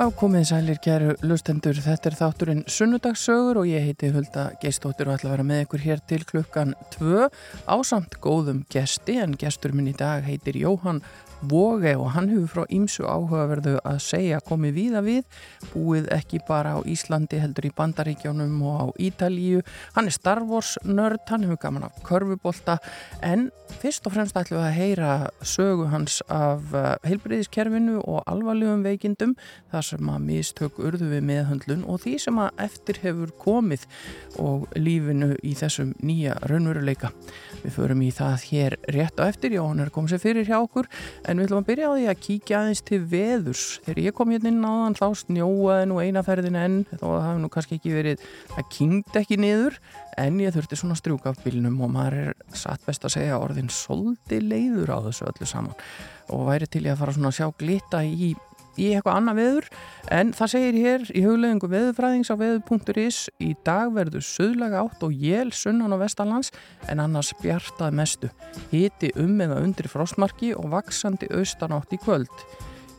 Ákomið sælir kæru lustendur, þetta er þátturinn Sunnudagssögur og ég heiti Hulda Geistóttir og ætla að vera með ykkur hér til klukkan 2 á samt góðum gesti en gestur minn í dag heitir Jóhann Vóge og hann hefur frá ímsu áhugaverðu að segja komið víða við, búið ekki bara á Íslandi heldur í Bandaríkjónum og á Ítalíu. Hann er Star Wars nörd, hann hefur gaman af körfubólta en fyrst og fremst ætlum við að heyra sögu hans af uh, heilbreyðiskerfinu og alvarlegum veikindum þar sem að mistök urðu við meðhöndlun og því sem að eftir hefur komið og lífinu í þessum nýja raunveruleika. Við förum í það hér rétt á eftir, já hann er komið sér fyrir hjá okkur En við ætlum að byrja á því að kíkja aðeins til veðurs. Þegar ég kom hérna inn á þann þá snjóaði nú einaferðin enn að það hefði nú kannski ekki verið, það kynnt ekki niður en ég þurfti svona strjúka af bílnum og maður er satt best að segja orðin soldi leiður á þessu öllu saman og væri til ég að fara svona að sjá glitta í í eitthvað annað veður. En það segir hér í hugleðingu veðurfræðings á veður.is í dag verður söðlaga átt og jél sunnan á vestalans en annars bjartað mestu. Hiti um eða undir frostmarki og vaksandi austan átt í kvöld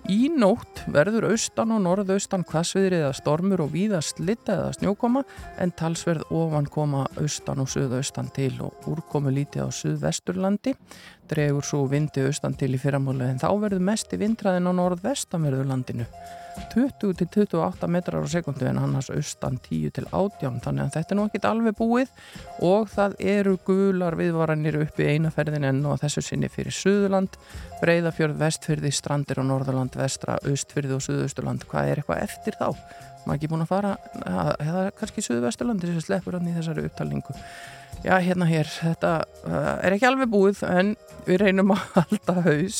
Í nótt verður austan og norðaustan hvassviðrið eða stormur og víðast litta eða snjókoma en talsverð ofan koma austan og suðaustan til og úrkomu lítið á suðvesturlandi. Dregur svo vindi austan til í fyrramáli en þá verður mest í vindraðin á norðvestanverðu landinu 20-28 metrar á sekundu en annars austan 10-18 þannig að þetta er nú ekkit alveg búið og það eru gular viðvaranir uppi einaferðin enn og þessu sinni fyrir Suðurland, Breiðafjörð, Vestfyrði, Strandir og Norðurland, Vestra, Östfyrði og Suðausturland. Hvað er eitthvað eftir þá? Maður ekki búin að fara, er kannski Suðvesturlandi sem sleppur hann í þessari upptalningu. Já, hérna hér, þetta uh, er ekki alveg búið en við reynum að halda haus.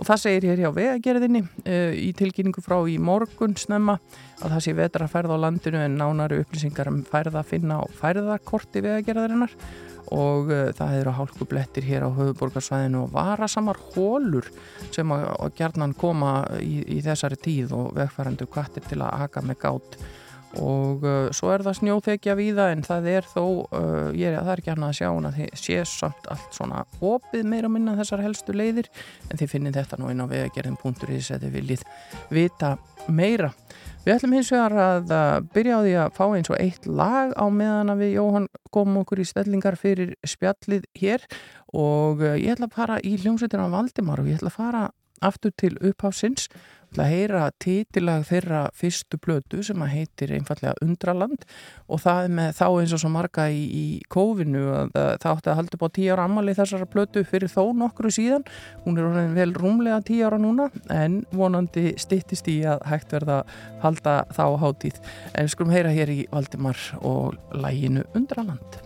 Og það segir hér hjá vegagerðinni uh, í tilkynningu frá í morgun snemma að það sé vetra ferða á landinu en nánari upplýsingar um færða að finna á færðakorti vegagerðarinnar. Og uh, það hefur á hálku blettir hér á höfuborgarsvæðinu og varasamar hólur sem að, að gerðnan koma í, í þessari tíð og vegfærandu kvartir til að aka með gátt og uh, svo er það snjóþekja víða en það er þó, uh, ég er, er hann að sjá en það sé samt allt svona opið meira minna þessar helstu leiðir. En þið finnir þetta nú inn á vegagerðin.is eða þið viljið vita meira. Við ætlum hins vegar að uh, byrja á því að fá eins og eitt lag á meðan að við Jóhann komum okkur í stellingar fyrir spjallið hér. Og uh, ég ætla að fara í hljómsveitina Valdimar og ég ætla að fara aftur til upphásins að heyra títilag þeirra fyrstu blödu sem að heitir einfallega Undraland og það er með þá eins og svo marga í, í kófinu að það átti að halda upp á tíu ára ammali þessara blödu fyrir þó nokkru síðan. Hún er vel rúmlega tíu ára núna en vonandi stittist í að hægt verða halda þá hátíð. En skulum heyra hér í Valdimar og læginu Undraland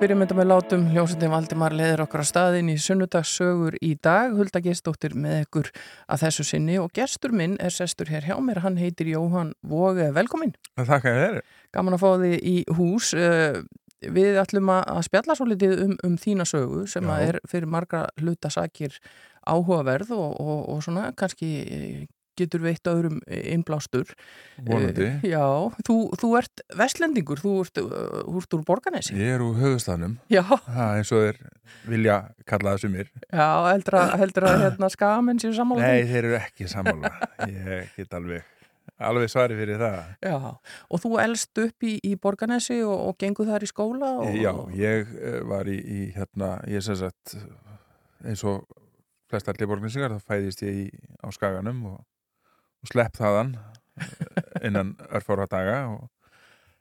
byrjum þetta með látum. Hljómsveitin Valdimar leðir okkar að staðin í sunnudagssögur í dag. Hulda gestóttir með ykkur að þessu sinni og gestur minn er sestur hér hjá mér. Hann heitir Jóhann Vóge, velkomin Þakka þér Gaman að fá þið í hús. Eh, Við ætlum að spjalla svo litið um, um þína sögu sem Já. að er fyrir margra hlutasakir áhugaverð og, og, og svona kannski eh, getur veitt öðrum innblástur. Vonandi. Eh, Já, þú, þú ert vestlendingur, þú ert, þú ert úr Borganesi Ég er úr höfustafnum Já, eins og þeir vilja kalla það sumir já, heldur að, heldur að hérna, skamenn séu sammála Nei, þeir eru ekki sammála. Ég get alveg alveg svari fyrir það. Já, og þú elst upp í, í Borganesi og, og gengur þar í skóla og, Já, ég eh, var í, í hérna, ég sem sagt eins og flest allir borginsingar þá fæðist ég í, á skaganum og, og slepp þaðan eh, innan örfára daga og,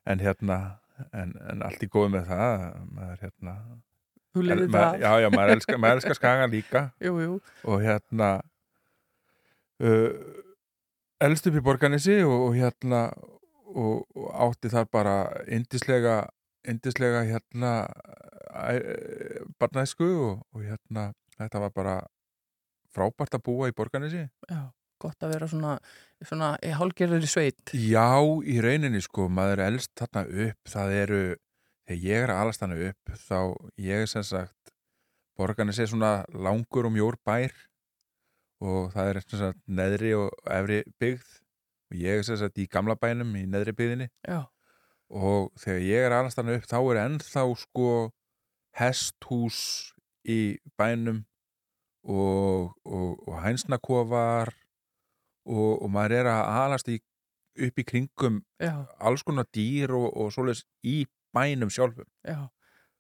en hérna en, en allt í góðu með það maður hérna lifið maður, já, já, maður elskar, maður elskar skagan líka. Jú, jú, og hérna uh, elst upp í Borganesi og, og hérna og, og átti þar bara indislega indislega hérna barnæsku og, og hérna þetta var bara frábært að búa í Borganesi já, gott að vera svona, svona í hálgerður í sveit. Já, í rauninni sko, maður elst þarna upp, það eru þegar ég er að alast þarna upp þá ég er sem sagt Borganesi er svona langur og mjór bær og það er sem sagt neðri og efri byggð og ég er sem sagt í gamla bænum í neðri byggðinni. Já, og þegar ég er alast þarna upp þá er ennþá sko hesthús í bænum og, og, og hænsnakofar og, og maður er að alast í, upp í kringum já, alls konar dýr og, og svoleiðis í bænum sjálfum. já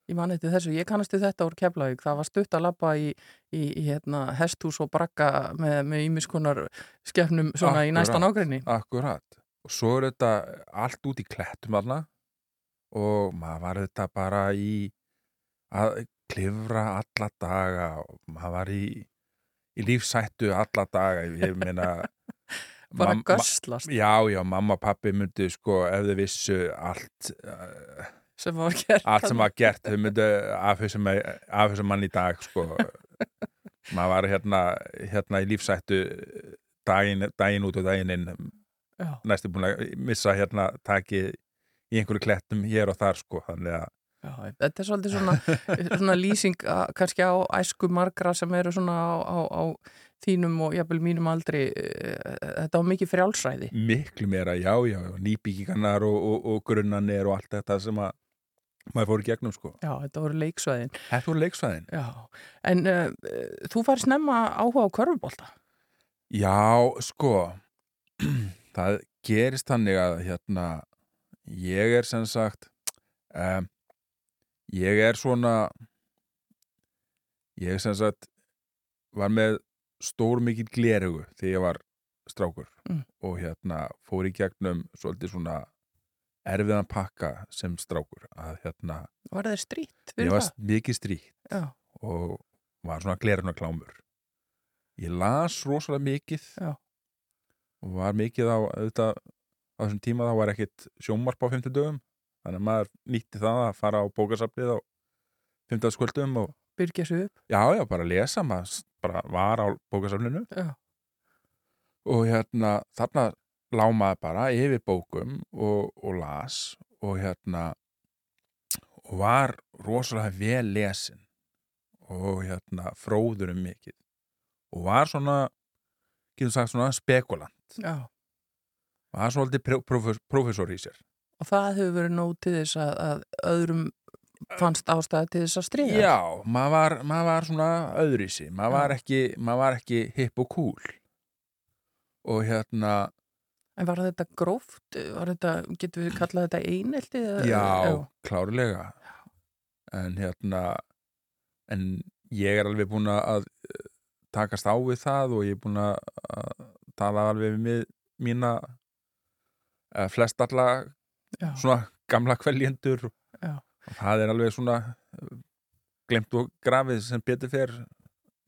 Ég man eftir þessu, ég kannast til þetta úr Keflavík, það var stutt að labba í, í, í hérna, hesthús og brakka með, með ímiskonar skefnum svona í næsta Akkurat. nágrinni. Akkurat. Og svo er þetta allt út í klettum alna og maður var þetta bara í að klifra alla daga og maður var í, í lífsættu alla daga. Ég meina... Bara gösslast Já, já, mamma og pappi myndu sko ef þau vissu allt uh, sem var gert. allt sem var gert, þau myndu afhauðsum mann í dag sko. maður var hérna hérna í lífsættu daginn, daginn út og daginn inn næstu búin að missa hérna takið í einhverju klettum hér og þar sko, þannig að já, þetta er svolítið svona, svona lýsing að, kannski á æsku margra sem eru svona á, á, á þínum og jafnvel mínum aldri eh, þetta var mikið frjálsræði. miklu meira, já, já, já nýbyggingarnar og, og, og grunnanir og allt þetta sem að maður fór í gegnum sko. Já, þetta voru leiksvæðin. Þetta voru leiksvæðin. Já, en uh, þú fær snemma áhuga á körfubólta. Já, sko það gerist þannig að hérna ég er sem sagt um, ég er svona ég sem sagt var með stór mikill glerugu þegar ég var strákur Mm. og hérna fór í gegnum svolítið svona erfiðan pakka sem strákur að hérna Var það strýtt ég var mikið stríkt Já, og var svona gleruna klámur ég las rosalega mikið Já. og var mikið á auðvitað, á þessum tíma þá var ekkit sjómarp á 50 dögum þannig að maður nýtti það að fara á bókasafnið á 50 skvöldum og byrgja sig upp. já, já, bara lesa maður bara var á bókasafninu Já, og hérna þarna lámaði bara yfir bókum og, og las og hérna og var rosalega vel lesin og hérna fróður um mikið og var svona getur sagt svona spekulant já. var pró- prófes- prófessor í sér Og það hefur verið nóg til þess að, að öðrum fannst ástæði til þess að stríða. já, maður var, maður var svona öðrísi maður var ekki, var ekki hipp og cool og hérna En var þetta gróft? Var þetta, getur við kallað þetta einelti? eða- Já, klárlega en hérna en ég er alveg búin að eh, takast á við það og ég er búin að tala alveg við mína flest alla já, svona gamla kveljendur. Og það er alveg svona eh, glemt og grafið sem betur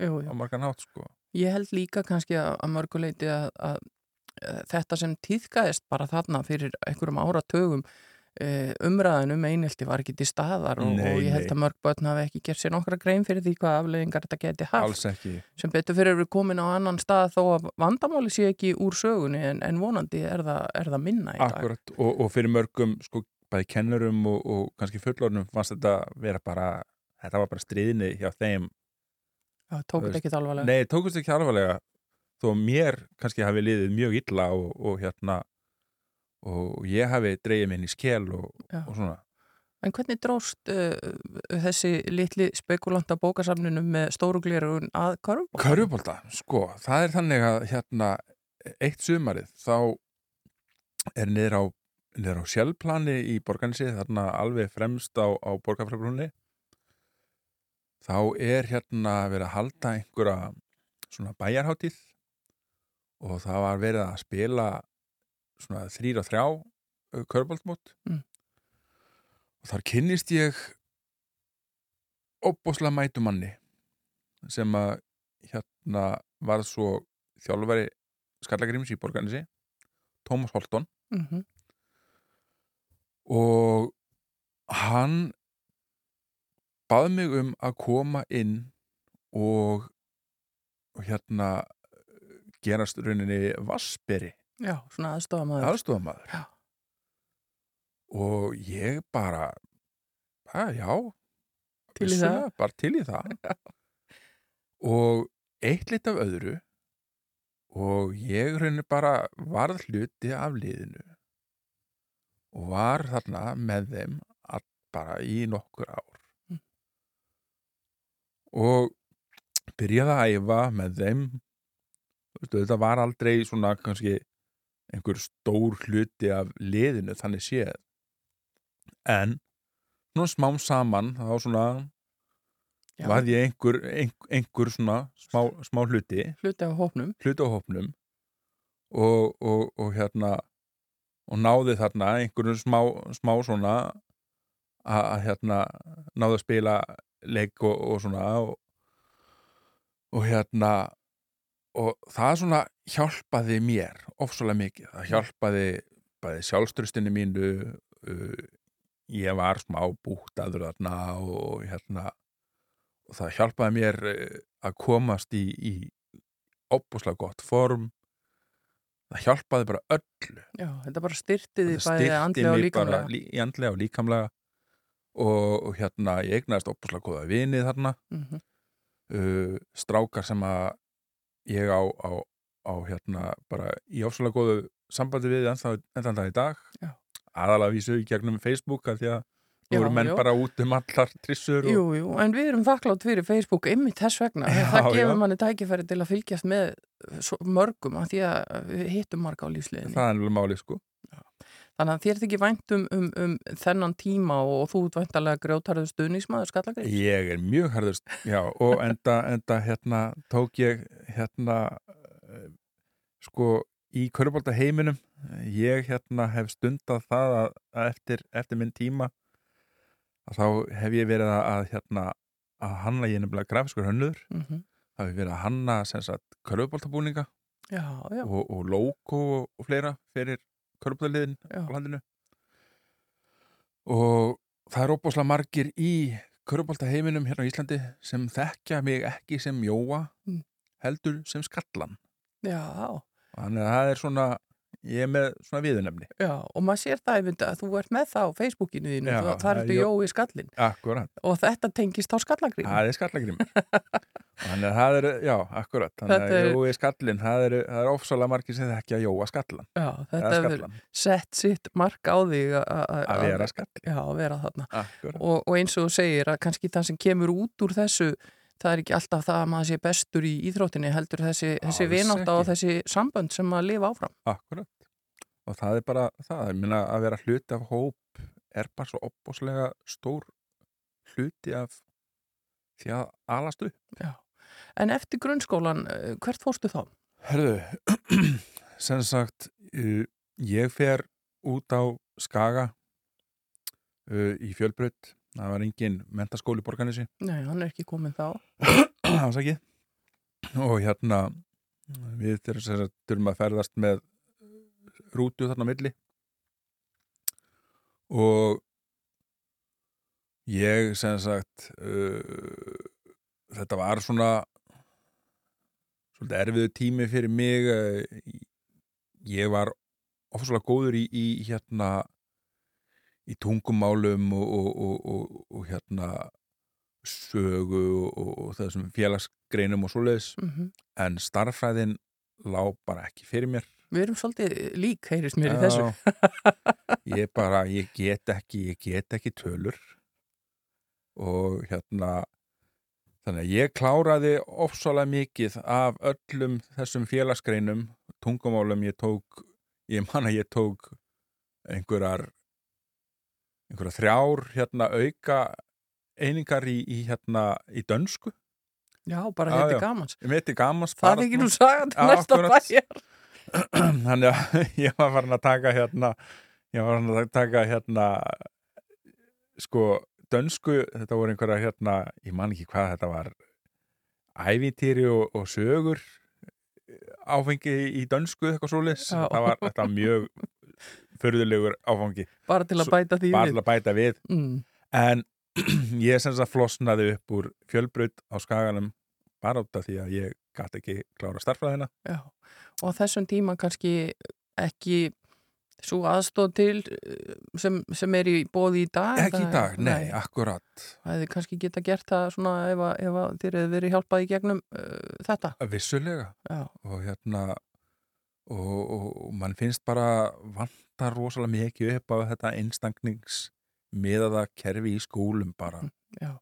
jú, á margan hátt sko. Ég held líka kannski að, að mörguleiti að, að, að þetta sem tíðkaðist bara þarna fyrir einhverjum áratögum uh, umræðinum einhelti var ekki til staðar og, Nei, og ég held að mörg börn hafi ekki gert sér nokkra grein fyrir því hvað afleiðingar þetta geti haft. Sem betur fyrir við komin á annan stað þó að vandamáli sé ekki úr sögunni en, en vonandi er það, er það minna í dag. Akkurat, og, og fyrir mörgum sko, bæði kennurum og, og kannski fullornum fannst þetta vera bara þetta var bara stríðni hjá þeim. Já, tók Þú þetta ekki alvarlega. Nei, tókust ekki alvarlega þó mér kannski hafi liðið mjög illa og, og hérna og ég hafi dreigið minn í skel og, og svona. En hvernig dróst uh, þessi litli spekulanta bókasafninu með stóruglérun að körfbók? Körfubólta, sko, það er þannig að hérna eitt sumarið þá er niður á, á sjálfplani í borgansið, þarna alveg fremst á, á borgarfræbrunni þá er hérna verið að halda einhverja svona bæjarhátíð og það var verið að spila svona þrýr og þrjá körfubóltmót Mm. og þar kynnist ég óbúslega mætu manni sem að hérna var svo þjálfari Skallagrims í borganessi Tómas Holton Mm -hmm. og hann bað mig um að koma inn og, og hérna gerast rauninni vassberi Já, svona aðstofamaður. aðstofamaður Já. og ég bara að, já. Til í vissulega, bara til í það. Og eitt lit af öðru. Og ég rauninni bara varð hluti af liðinu. Og var þarna með þeim bara í nokkur ár. Mm. og byrjaði að æfa með þeim. Þetta var aldrei svona kannski einhver stór hluti af liðinu þannig séð. En svona smám saman þá svona Já, var ég einhver, einhver, svona smá, smá hluti. Hluti af hópnum. hluti á hópnum. Og, og, og hérna og náði þarna einhverjum smá, smá svona að að, hérna náði að spila leik og, og svona og, og hérna og það svona hjálpaði mér ofsalega mikið, það hjálpaði bæði sjálfströstinni mínu uh, ég var smá bútaður þarna og hérna og það hjálpaði mér uh, að komast í, í opbúslega gott form. Það hjálpaði bara öllu. Já, þetta bara styrtiði bæði andlega og líkamlega. lí, í andlega og líkamlega. Og, og hérna ég eignaðist opbúslega góða vinið þarna. Mm -hmm. uh, strákar sem að ég á, á, á hérna bara í ofsalega góðu sambandi við ennþá enn dag í dag aðalega vísu í gegnum Facebook að því að nú eru menn já. bara út um allar trissur og, Jú, jú, en við erum þakklátt fyrir Facebook ymmið þess vegna. Já, það gefur já. manni tækifæri til að fylgjast með mörgum að því að við hittum marga á lífsliðinni. það er alveg máli sko Þannig að þér þykir vænt um, um, um þennan tíma og, og þú ert væntalega grjótarðu stuðnismæður skallagreif. Ég er mjög harðust, já, og enda, enda hérna tók ég hérna eh, sko í körubólta heiminum ég hérna hef stundað það að, að eftir, eftir minn tíma að þá hef ég verið að, að hérna að hanna ég nefnilega grafiskur hönnur Mm -hmm. þá hef ég verið að hanna sem sagt körubóltabúninga og, og logo og, og fleira fyrir körubóltaliðin já. á landinu og það er óbúslega margir í körubólta heiminum hérna á Íslandi sem þekkja mig ekki sem Jóa Mm. heldur sem Skallan Já, þannig að það er svona ég er með svona viðunefni já, og maður sér það einmitt að þú ert með það á Facebookinu þínu, Já, það, það það er er þetta Jó- Jói skallin akkurat, og þetta tengist á skallagreif. það er Skallagrim þannig að það er, já, akkurat þannig að er- Jói Skallin, það er, það er ofsalega margir sem þekkja Jóa Skallan Já, þetta hefur Skallan, sett sitt mark á þig að- að að vera Skallin Já, að vera þarna. Og, og eins og þú segir að kannski það sem kemur út úr þessu það er ekki alltaf það að maður sé bestur í íþróttinni heldur þessi, þessi Alls vinátt og þessi sambönd sem að lifa áfram. akkurat og það er bara það, ég minna að vera hluti af hóp er bara svo opbóslega stór hluti af því að alast upp Já. En eftir grunnskólan, eh, hvert fórstu þá? Herðu, sem sagt uh, ég fer út á Skaga uh, í fjölbraut það var engin mentaskóli borganessi Nei, hann er ekki komin þá. ásakið og hérna við þurfum að ferðast með rútu þarna milli. Og ég sem sagt uh, þetta var svona svolítið erfiðu tími fyrir mig. Ég var ofsvöldlega góður í, í hérna í tungumálum og, og, og, og hérna sögu og þessum félagsgreinum og svoleiðis. Mm -hmm. en starffræðin lá bara ekki fyrir mér. Við erum svolítið lík, heyrist mér í þessu. Ég bara, ég get ekki ég get ekki tölur. Og hérna þannig að ég kláraði ofsalega mikið af öllum þessum félagsgreinum tungumálum. Ég tók ég man að ég tók einhverjar einhverjar þrjár hérna auka einingar í, í hérna í dönsku. Já, bara þetta er gamans Þetta er gamans Það er ekki nú sagand næsta bæjar. Þannig að ég var farin að taka hérna ég var farin að taka hérna sko dönsku, þetta voru einhverja hérna, ég man ekki hvað þetta var ævintýri og, og sögur áfengi í dönsku eitthvað var, þetta var mjög förðulegur áfangi. Bara til að bæta því bara til að bæta við. Mm. en ég sem sagt flosnaði upp úr fjölbrut á skaganum bara út af því að ég gæti ekki klára starfræðina Já. og þessum tíma kannski ekki svo aðstóð til eh, sem, sem er í bóði í dag ekki í dag, nei, nei, akkurat. Það hefði kannski geta gert það svona ef, ef þér hefði verið hjálpað í gegnum uh, þetta. Vissulega. Já. og hérna og, og, mann finnst bara vantar rosalega mikið upp á þetta einstankningsmiðaða kerfi í skólum bara. Já.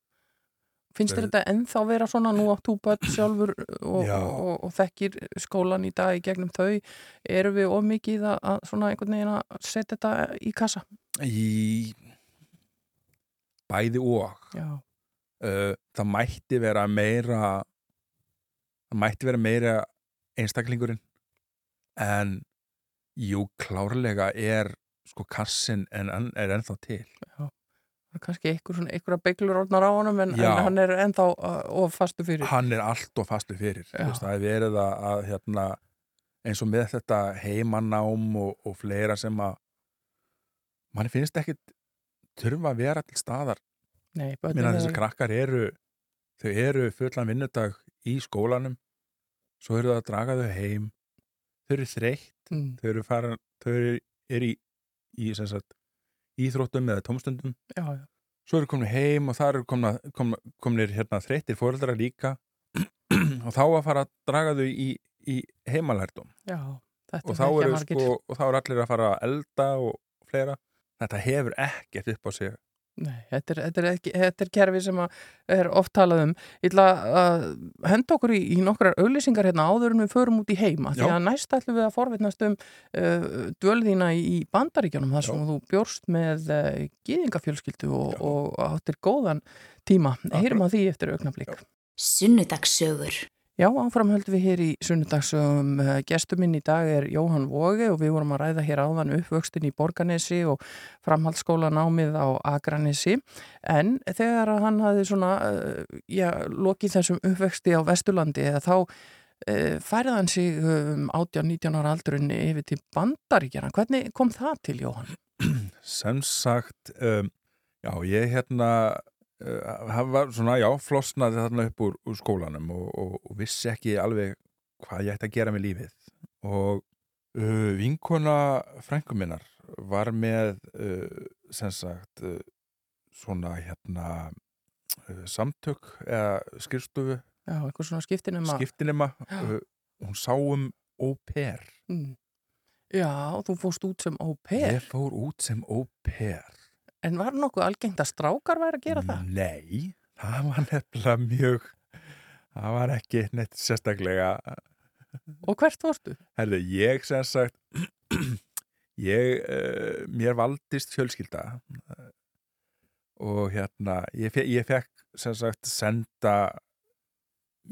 Finnst þér þetta ennþá vera svona nú átt þú börn sjálfur og, og, og þekkir skólan í dag í gegnum þau eru við of mikið að svona einhvern veginn að setja þetta í kassa? Í bæði og. Uh, það mætti vera meira það mætti vera meira einstaklingurinn en jú klárlega er sko kassin en er ennþá til. Já kannski einhverja beiglur orðnar á honum en, en hann er ennþá uh, of fastu fyrir. Hann er allt of fastu fyrir. Vist, það er verið að, að hérna, eins og með þetta heimanám og, og fleira sem að mann finnst ekki þurfa að vera til staðar. Minna þessar krakkar eru þau eru fullan vinnudag í skólanum svo eru það að draga þau heim þau eru þreytt mm. þau eru, fara, þau eru, eru í, í sagt, íþróttum eða tómstundum. Já, já. svo eru komin heim og það eru komin, komin, komin hérna þreyttir fóröldra líka. Og þá að fara að draga þau í, í heimalærdum og þá eru sko, og þá eru allir að fara að elda og fleira. Þetta hefur ekkert upp á sig Nei, þetta er, þetta, er ekki, þetta er kerfi sem er oft talað um. Ég ætla að henda okkur í, í nokkrar auðlýsingar hérna áður en við förum út í heima. Já. Því að næst ætlum við að forvitnast um uh, dvölðina í bandaríkjónum þar sem Já. þú bjórst með uh, gýðingafjölskyldu og, og áttir góðan tíma. Heyrum að því eftir auknablík. Sunnudagsögur Já, áframhöldum við hér í sunnudagsum. Eh, gestuminn í dag er Jóhann Vóge og við vorum að ræða hér áðan uppvöxtin í Borganesi og framhaldsskóla námið á Agranesi. En þegar hann hafði svona, eh, já, lokið þessum uppvöxti á Vesturlandi eða þá e, færið hann sig um 18-19 ára aldurinn yfir til bandaríkjana. Hvernig kom það til Jóhann? Sem sagt, um, já, ég hérna það uh, var svona, já, flosnaði þarna upp úr, úr skólanum og, og, og vissi ekki alveg hvað ég ætti að gera með lífið. Og uh, vinkona frænguminnar var með uh, sem sagt uh, svona hérna uh, samtök eða skrifstofu. Já, eitthvað svona skiptinema. Skiptinema, uh, hún sá um au pair. Mm. Já, þú fórst út sem au pair. Ég fór út sem au pair En var nokkuð algengt að strákar væri að gera það? Nei, það var nefnilega mjög, það var ekki neitt sérstaklega. Og hvert vorstu? Herðu, ég sem sagt, ég, uh, mér valdist fjölskylda uh, og hérna, ég, fe ég fekk sem sagt senda,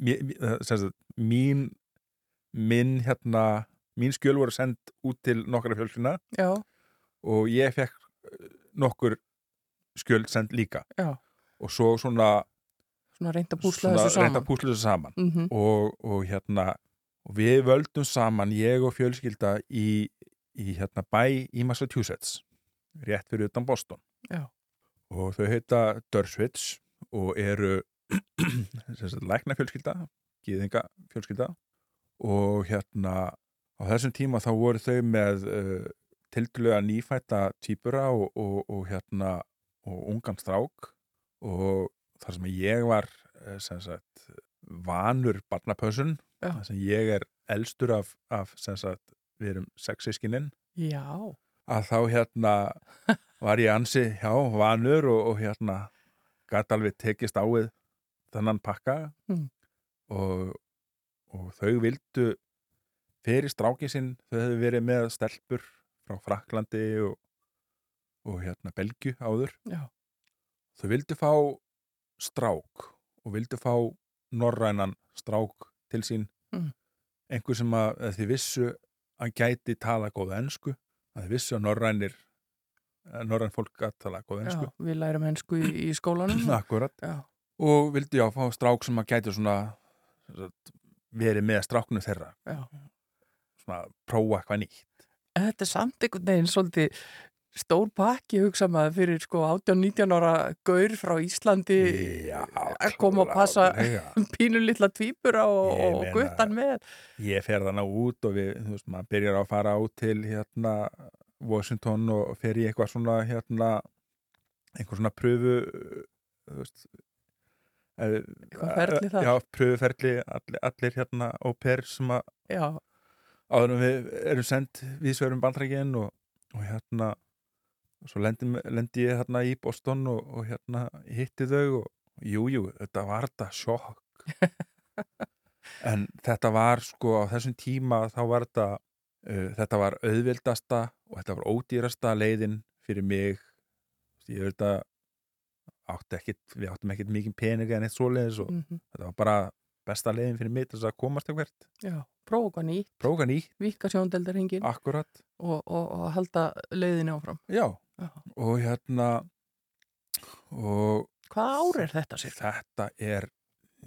eh, sem sagt, mín, minn hérna, mín skjöl voru sendt út til nokkara fjölskyldina og ég fekk nokkur skjöld send líka Já. og svo svona svona reynda púsla þessu saman, þessu saman. Mm -hmm. og, og hérna og við völdum saman, ég og fjölskylda í, í hérna bæ í Massachusetts rétt fyrir utan Boston Já. og þau heita Derswitz og eru lækna fjölskylda gýðinga fjölskylda og hérna á þessum tíma þá voru þau með uh, tildulega nýfætta týpura og, og, og hérna og ungan strák og þar sem ég var uh, sem sagt vanur barnapössun Já. þar sem ég er elstur af, af sem sagt við erum sexiskininn Já, að þá hérna var ég ansi, já, vanur og, og hérna gæti alveg tekist á við þannan pakka Mm. og, og þau vildu fyrir strákið sinn, þau hefðu verið með stelpur frá Fraklandi og, og hérna Belgju áður. Já, þau vildu fá strák og vildu fá norrænan strák til sín. Mm. einhver sem að, að þið vissu að gæti tala góða ensku að þið vissu að norrænir norræn fólk að tala góða já, ensku. við lærum hensku í, í skólanum. akkurat Já, og vildu já fá strák sem að gæti svona verið með stráknu þeirra. Já. svona prófa eitthvað nýtt Þetta er samt einhvern veginn svolítið stór pakki hugsa maður fyrir sko 18-19 ára gaur frá Íslandi já, að koma og passa pínu litla tvíbura og, og guttan með. ég fer þannig út og við, þú veist, maður byrjar að fara út til hérna Washington og fer í eitthvað svona hérna einhver svona pröfu þú veist eh, Eitthvað ferli þar? Já, pröfuferli, allir, allir hérna og per sem að áður en við erum sendt við sverum bandrækinn og, og hérna og svo lendi, lendi ég hérna í Boston og, og hérna hitti þau og jú, jú, þetta var þetta sjokk. En þetta var sko á þessum tíma þá var þetta uh, þetta var auðvildasta og þetta var ódýrasta leiðin fyrir mig. Ég veit að átti ekkit, við áttum ekkit mikið pening en eitt svoleiðis og mm þetta var bara besta leiðin fyrir mig til þess að komast eitthvað já, prófa nýtt, prófa nýtt, vika sjóndeldarhingin akkurat og, og, og halda leiðinni áfram. Já, Já. og hérna og Hvað ár er þetta sér? þetta er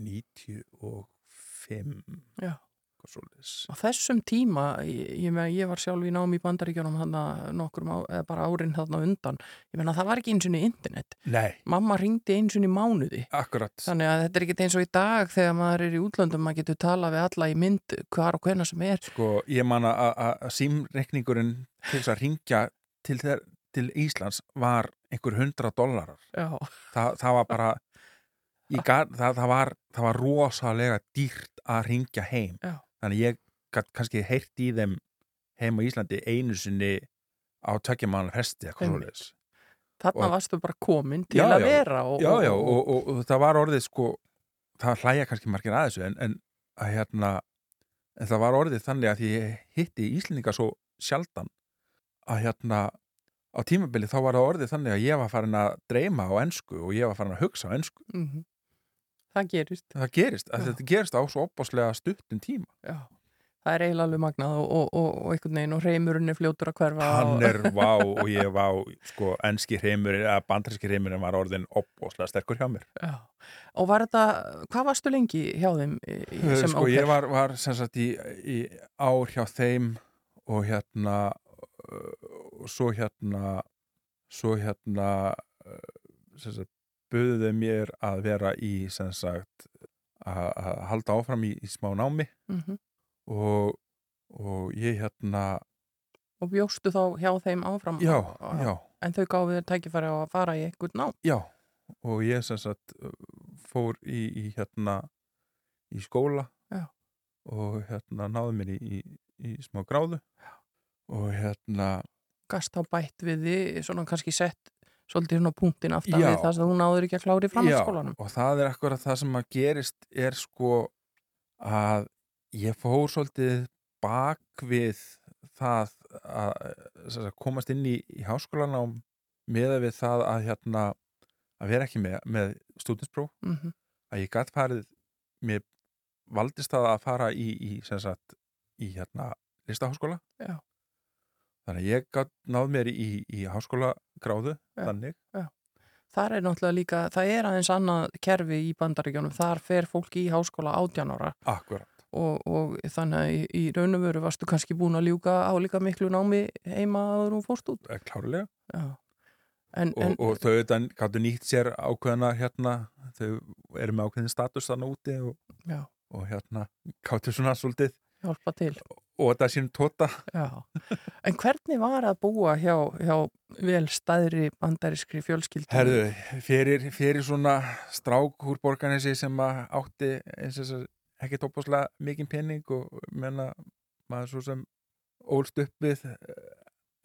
95 Já. Á þessum tíma, ég, ég, var sjálf í nám í bandaríkjónum hann á, eða bara árin þarna undan, ég meina það var ekki eins og internet. Nei, Mamma ringdi eins og í mánuði. akkurat Þannig að þetta er ekki eins og í dag þegar maður er í útlöndum, maður getur talað við alla í mynd hvar og hvena sem er. sko, ég man að- að að símreikningurinn til þess að ringja til, þeir, til Íslands var einhver hundra dollarar Já, Þa, það var bara gat, það, það, var, það var rosalega dýrt að ringja heim Já. Þannig ég gat kannski heyrt í þeim heim á Íslandi einu sinni á Einmitt. svoleiðis þarna varstu bara komin til Já, að já. vera. Og, já, já, og, og, og það var orðið sko, það hlæja kannski margir að þessu en, en að hérna en það var orðið þannig að ég hitti Íslendinga svo sjaldan að hérna á tímabili þá var það orðið þannig að ég var farin að dreyma á ensku og ég var farin að hugsa á ensku Mhm. Það gerist. það gerist, þetta gerist á svo opbáslega stuttum tíma Já. Það er eiginlega alveg magnað og, og, og, og einhvern veginn og reymurinn er fljótur að hverfa. hann er vá og ég vá sko, enski hreimurinn, eða bandræski hreimurinn var orðin opbáslega sterkur hjá mér Já. Og var þetta, hvað varstu lengi hjá þeim sem sko, au ég var, var sem sagt í, í ár hjá þeim og hérna svo hérna svo hérna sem sagt buðu þau mér að vera í sem sagt að halda áfram í, í smá námi Mhm. og, og ég hérna Og bjóstu þá hjá þeim áfram? já, Og- já, En þau gáðu þér tækifæri á að fara í einhvern ná? já og ég sem sagt fór í, í hérna í skóla Já. og hérna náði mér í, í, í smá gráðu og hérna Gast þá bætt við því, svona kannski sett svolítið svona punktin aftan við það sem hún áður ekki að klára í framhaldsskólanum. Já, og það er akkurat það sem að gerist er sko að ég fór svolítið bak við það að, sagt, komast inn í, í háskólanám með við það að hérna að vera ekki með, með stúdinspróf Mm að ég gætt farið mér valdist það að fara í, í sagt, í hérna listaháskóla Já. Þannig að ég náð mér í, í háskóla gráðu Já. þannig. Þar er náttúrulega líka, það er aðeins annað kerfi í bandaríkjónum, þar fer fólki í háskóla akkurat. Og, og þannig að í, í raun og veru varstu kannski búin að ljúka á líka miklu námi heima að þú fórst út. Eh, klárlega. En, og, en, og þau auðvitað gáttu nýtt sér ákveðna hérna, þau eru með ákveðin status þannig úti og, og hérna gáttu svona svolítið hjálpa til. Og þetta sínum tóta Já, en hvernig var að búa hjá, hjá vel staðri bandarískri fjölskyldu? Herðu, fyrir, fyrir svona strák úr borganessi sem átti ekki tópáslega mikinn pening og menna maður svo sem ólst upp við eh,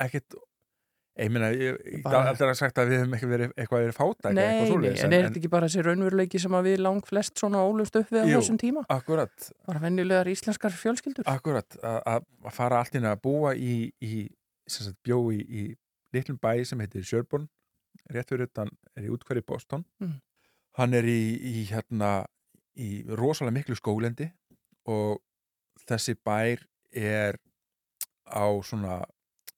ekkit ég meina, aldrei að sagt að við hefum ekki verið eitthvað verið fátæk Nei, eitthvað nei, svoleiðis, en er þetta ekki bara þessi raunveruleiki sem að við lang flest svona ólust upp við á Jú. þessum tíma? Akkurat, Bara venjulegar íslenskar fjölskyldur? akkurat að, fara allt inn að búa í, í sagt, bjó í, í litlum bæ sem heitir Sjörbón rétt fyrir utan, er í útkværi Boston Mm. hann er í, í hérna í rosalega miklu skólendi og þessi bær er á svona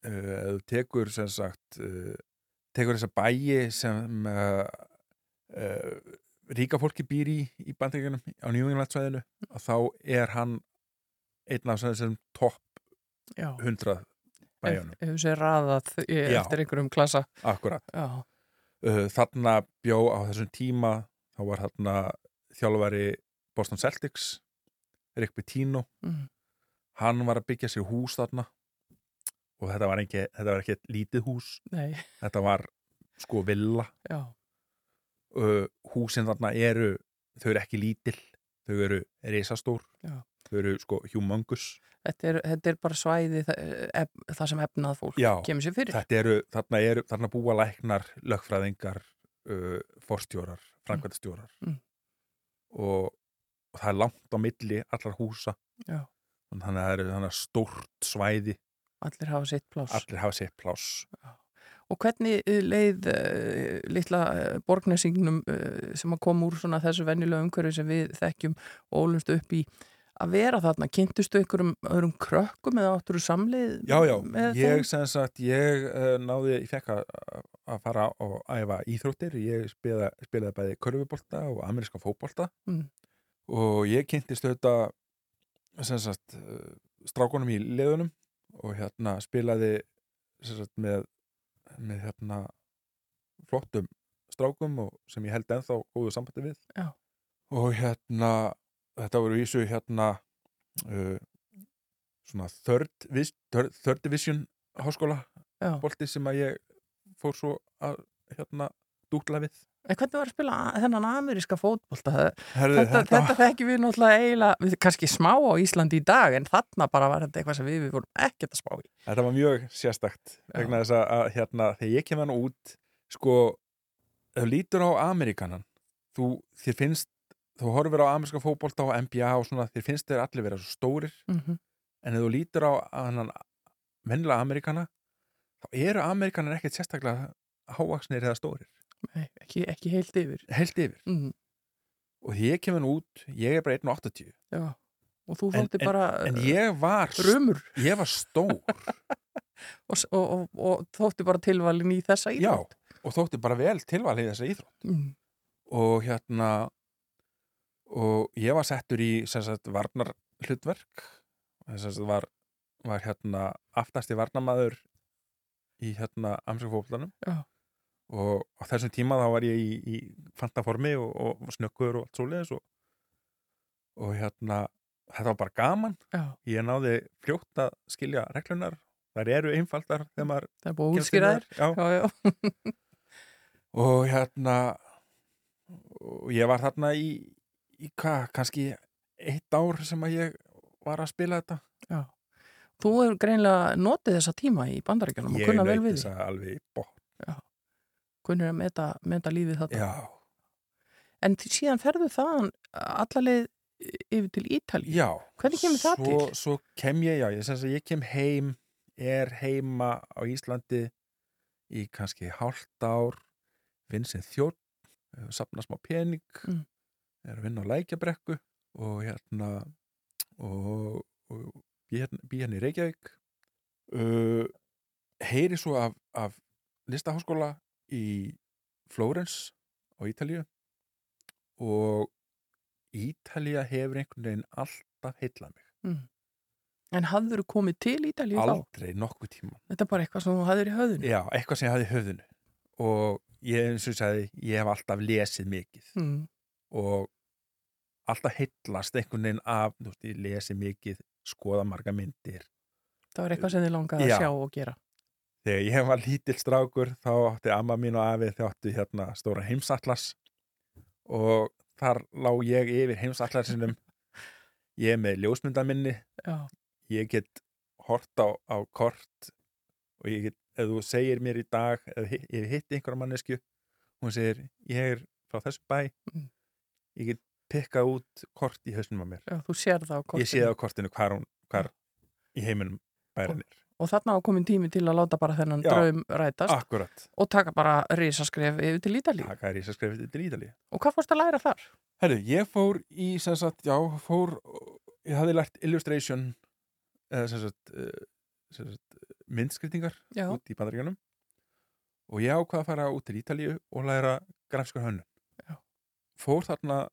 þú tekur sem sagt uh, tekur þessa bæi sem uh, uh, ríka fólki býr í í bandreikunum á Nýjunglandsvæðinu og þá er hann einn af þessum topp 100 bæjunum. Ef við sér raðað eftir einhverjum klassa. akkurat uh, þarna bjó á þessum tíma þá var þarna þjálfari Boston Celtics Rick Pitino. Mm, hann var að byggja sér hús þarna og þetta var ekki, þetta var ekki lítið hús. Nei, þetta var sko villa. Já, uh, húsin þarna eru þau eru ekki lítil þau eru risastór. Já. þau eru sko humongous. Þetta er, þetta er bara svæði það, ef, það sem efnað fólk Já, kemur sér fyrir. þetta eru, þarna eru þarna búa læknar, lögfræðingar uh, forstjórar, framkvæmtastjórar Mm. og, og það er langt á milli allar húsa. Já. þannig að það eru þannig stórt svæði Allir hafa sitt pláss. allir hafa sér pláss. Og hvernig eh, leið uh, litla uh, borgnesingnum uh, sem að koma úr þessu venjulega umhverju sem við þekkjum og ólumst upp í að vera þarna, kynntustu einhverjum öðrum krökkum eða áttur samlið Já, já, ég sem sagt, ég náði, ég fekk að, að fara og æfa íþróttir, ég spilaði, spilaði bæði körfubolta og ameríska fótbolta. Mm. og ég kynntist auðvitað sem sagt, strákunum í liðunum og hérna spilaði sagt, með, með hérna flottum strákum og sem ég held ennþá góðu sambandi við Já. og hérna þetta voru vísu hérna uh, svona third, vis- third, third division háskóla Já. bolti sem að ég fór svo að hérna dútla við hvernig var að spila þennan ameríska fótbolta? Herðu, Þetta, þetta þekkjum við náttúrulega eiginlega, við kannski smá á Íslandi í dag en þarna bara var þetta eitthvað sem við, við vorum ekkert að spá í. Þetta var mjög sérstakt vegna þess að, hérna, þegar ég kem hann út sko, þú lítur á Amerikanan þú, þér finnst, þú horfir á ameríska fótbolta og NBA og svona, þér finnst þeir allir vera svo stórir Mm -hmm. en ef þú lítur á vennilega Amerikana þá eru Amerikanar ekkert sérstaklega hávaksnir eða stórir, Nei, ekki, ekki heilt yfir. heilt yfir. Mm, og þegar ég kem hann út, ég er bara 1.80 já, og þú En- þótti bara en ég var, rumur. ég var stór. Og, og, og, og þótti bara tilvalin í þessa já, íþrótt. og þótti bara vel tilvalið þessa íþrótt. Mm, og hérna og ég var settur í sagt varnar hlutverk sagt var, var hérna aftast í varnamaður í hérna amsakfóflanum Já. Og á þessum tíma þá var ég í, í fantaformi og, og snökkur og allt svoleiðis og, og hérna þetta var bara gaman. Já, ég náði fljótt að skilja reglunar þær eru einfaldar þegar maður það er búið já, og hérna og ég var þarna í, í hvað, kannski eitt ár sem að ég var að spila þetta. Já. Þú hefur greinlega notið þessa tíma í bandaríkjunum og ég kunna vel við þess því. að alveg bótt Kunnur að meta, meta lífið þetta. já, En síðan ferðu þaðan allarleið yfir til Ítalíu. já Hvernig kemur það svo, til? svo kem ég, já, ég, ég kem heim er heima á Íslandi í kannski hálft ár vinn sem þjótt sapna smá pening Mm. er að vinna á lækjabrekku og hérna og, og bý hérna, hérna í Reykjavík uh, heyri svo af, af listaháskóla í Flórens á Ítalíu og Ítalía hefur einhvern veginn alltaf heillað mig. Mm. En hafður þú komið til Ítalíu þá? Aldrei nokkuð tíma. Þetta er bara eitthvað sem þú hafður í höfðinu? Já, eitthvað sem ég hafði í höfðinu og ég, eins og ég sagði, ég hef alltaf lesið mikið Mm. og alltaf heillast einhvern veginn af, þú veist, ég lesið mikið, skoða marga myndir. Það var eitthvað sem þið langaði að Já. sjá og gera. Þegar ég var lítill strákur þá átti amma mín og afi þau áttu hérna stóra heimsatlas og þar lá ég yfir heimsatlasinum. Ég er með ljósmyndaminni. Já, ég get hort á, á kort og ég get, ef þú segir mér í dag ef ég hitti einhverja mannesku hún segir, ég er frá þessu bæ. Mm. ég get pikkað út kort í hausnum á mér. Já þú sér það á kortinu. ég sé það á kortinu hvar, hún, hvar í heiminum bærin er Og þarna á komin tími til að láta bara þennan Já. draum rætast akkurat, og taka bara risaskref yfir til Ítalíu. taka skrifa til Ítalíu Og hvað fórst að læra þar? Herru, ég fór í, sem sagt, já, fór, ég hafði lært illustration, eða sem sagt, uh, sem sagt myndskritingar Já, út í bandaríunum og ég ákvað að fara út til Ítalíu og læra grafskar hönnu. Já. Fór þarna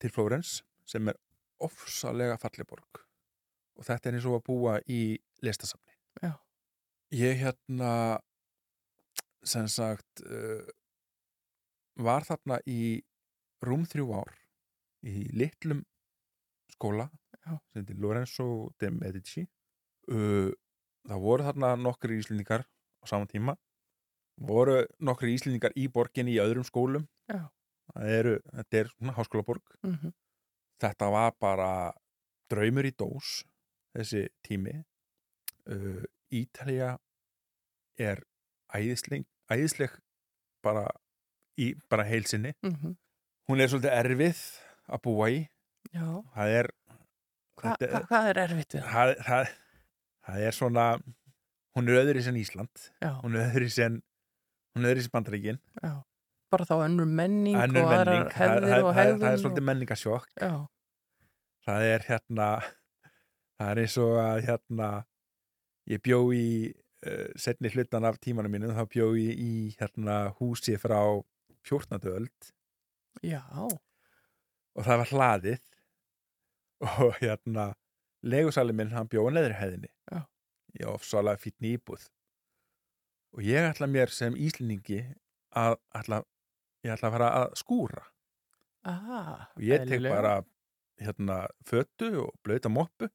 til Flórens sem er ofsalega falleborg og þetta er eins og að búa í listasafni. Ég hérna, sem sagt, uh, var þarna í rúm þrjú ár í litlum skóla Já. sem heitir Lorenzo de Medici. Uh, það voru þarna nokkri íslendingar á saman tíma. Voru nokkri íslendingar í borginni í öðrum skólum. Já. það eru, þetta er svona háskólaborg. Mm þetta var bara draumur í dós þessi tími. Uh, Ítalía er æðisleg, æðisleg bara í bara heilsinni mhm. hún er svolítið erfið að búa í já. það er Hva, Þetta- hva, hvað er erfitt við það? það, það, er svona hún er öðri sem Ísland Já, hún er öðri sem hún er öðri sem Bandaríkin já. Bara þá önnur menning Önnur og menning, hefðir það, og hegðun. það er svolítið menningasjokk. Já, það er hérna það er eins og að hérna ég bjó í uh, setni hlutan af tímanum mínu þá bjó ég í hérna húsi frá 14. öld já, og það var hlaðið og hérna legusali minn hann bjó á neðri hæðinni Já. ég ofsalega fýtni íbúð og ég ætla mér sem íslendingi að ætla, ég ætla að fara að skúra aha. og ég tek bara hérna fötu og blöta moppu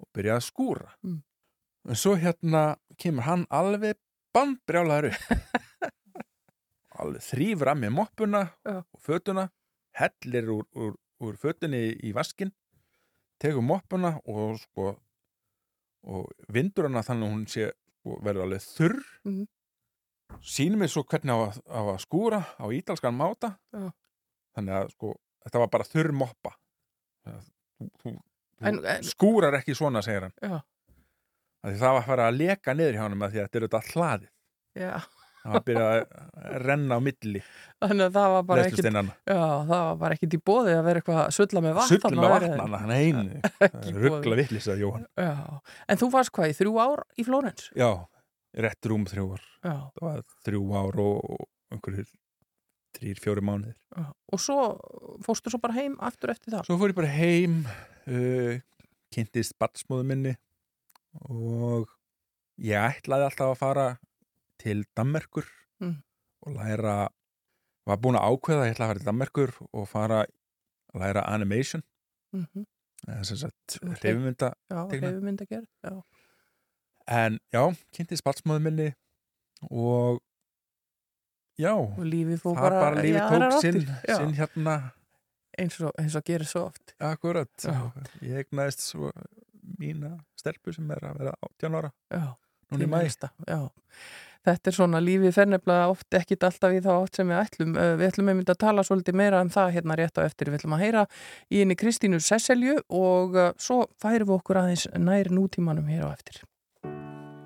og byrja að skúra Mm. En svo hérna kemur hann alveg bandbrjálaður alveg þrýfur að með moppuna Já. og fötuna hellir úr, úr, úr fötunni í vaskin tekur moppuna og sko og vindur hana þannig að hún sé sko, verður alveg þurr Mhm. sýnir mig svo hvernig á að, á að skúra á ítalskan máta Já. þannig að sko þetta var bara þurr moppa þú, þú, þú En- en- skúrar ekki svona segir hann Já, það var að fara að leka niður hjá hann því að þetta er þetta hlaðið. Það var að byrja að renna á milli Þannig að það var bara ekkit, já, það var bara ekkit í bóði að vera eitthvað að sulla með vatn. þarna með vatnana hann einu ruggla vitlis að Jóhann. Já, en þú varst hvað í þrjú ár í Flórens? já, rétt rúm þrjú ár. Já, það var þrjú ár og, einhverjir þrýr, fjóri mánuðir. Og svo fórstu svo bara heim aftur eftir það? svo fór ég bara heim uh, kynntist batsmóðu minni og ég ætlaði alltaf að fara til Dammerkur Mm. og læra var búin að ákveða að ég ætla að fara til Dammerkur og fara að læra animation Mm -hmm. eða sem sagt hreyfumynda Já. Já, en já, kynntist batsmóðu minni og já, og það bara, bara í aðrar tók sinn. Já, sinn hérna eins og, eins og gerir svo oft. akkurat Já. ég egnaðist svo mína stelpu sem er að vera 18 ára Já, núna í þín mæ elsta, já. Þetta er svona lífið fer nefnilega oft ekkit alltaf í þá átt sem við ætlum. Uh, Við ætlum einmitt að tala svolítið meira um það hérna rétt á eftir. Við ætlum að heyra í henni Kristínu Sesselju og uh, svo færum við okkur aðeins nær nútímanum hér á eftir.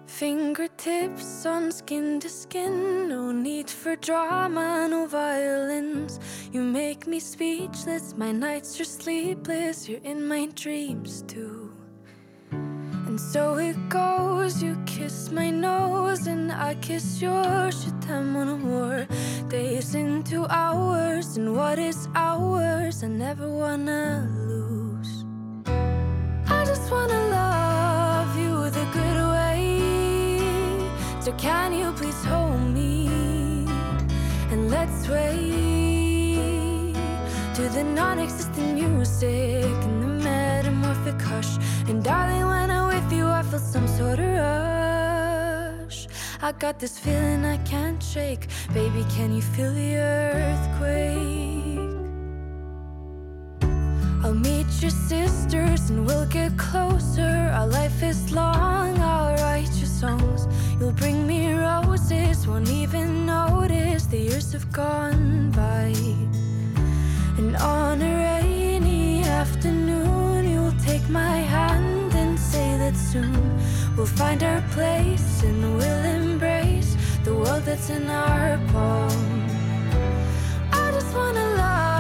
Fingertips on skin to skin, no need for drama, no violence. You make me speechless, my nights are sleepless, you're in my dreams too. So it goes, you kiss my nose and I kiss yours. Je on a war. Days into hours, and what is ours? I never wanna lose. I just wanna love you the good way. So can you please hold me and let's wait to the non-existent music and darling, when I'm with you, I feel some sort of rush. I got this feeling I can't shake. Baby, can you feel the earthquake? I'll meet your sisters and we'll get closer. Our life is long, I'll write your songs. You'll bring me roses, won't even notice the years have gone by. And on a rainy afternoon, take my hand and say that soon we'll find our place and we'll embrace the world that's in our palm. I just wanna love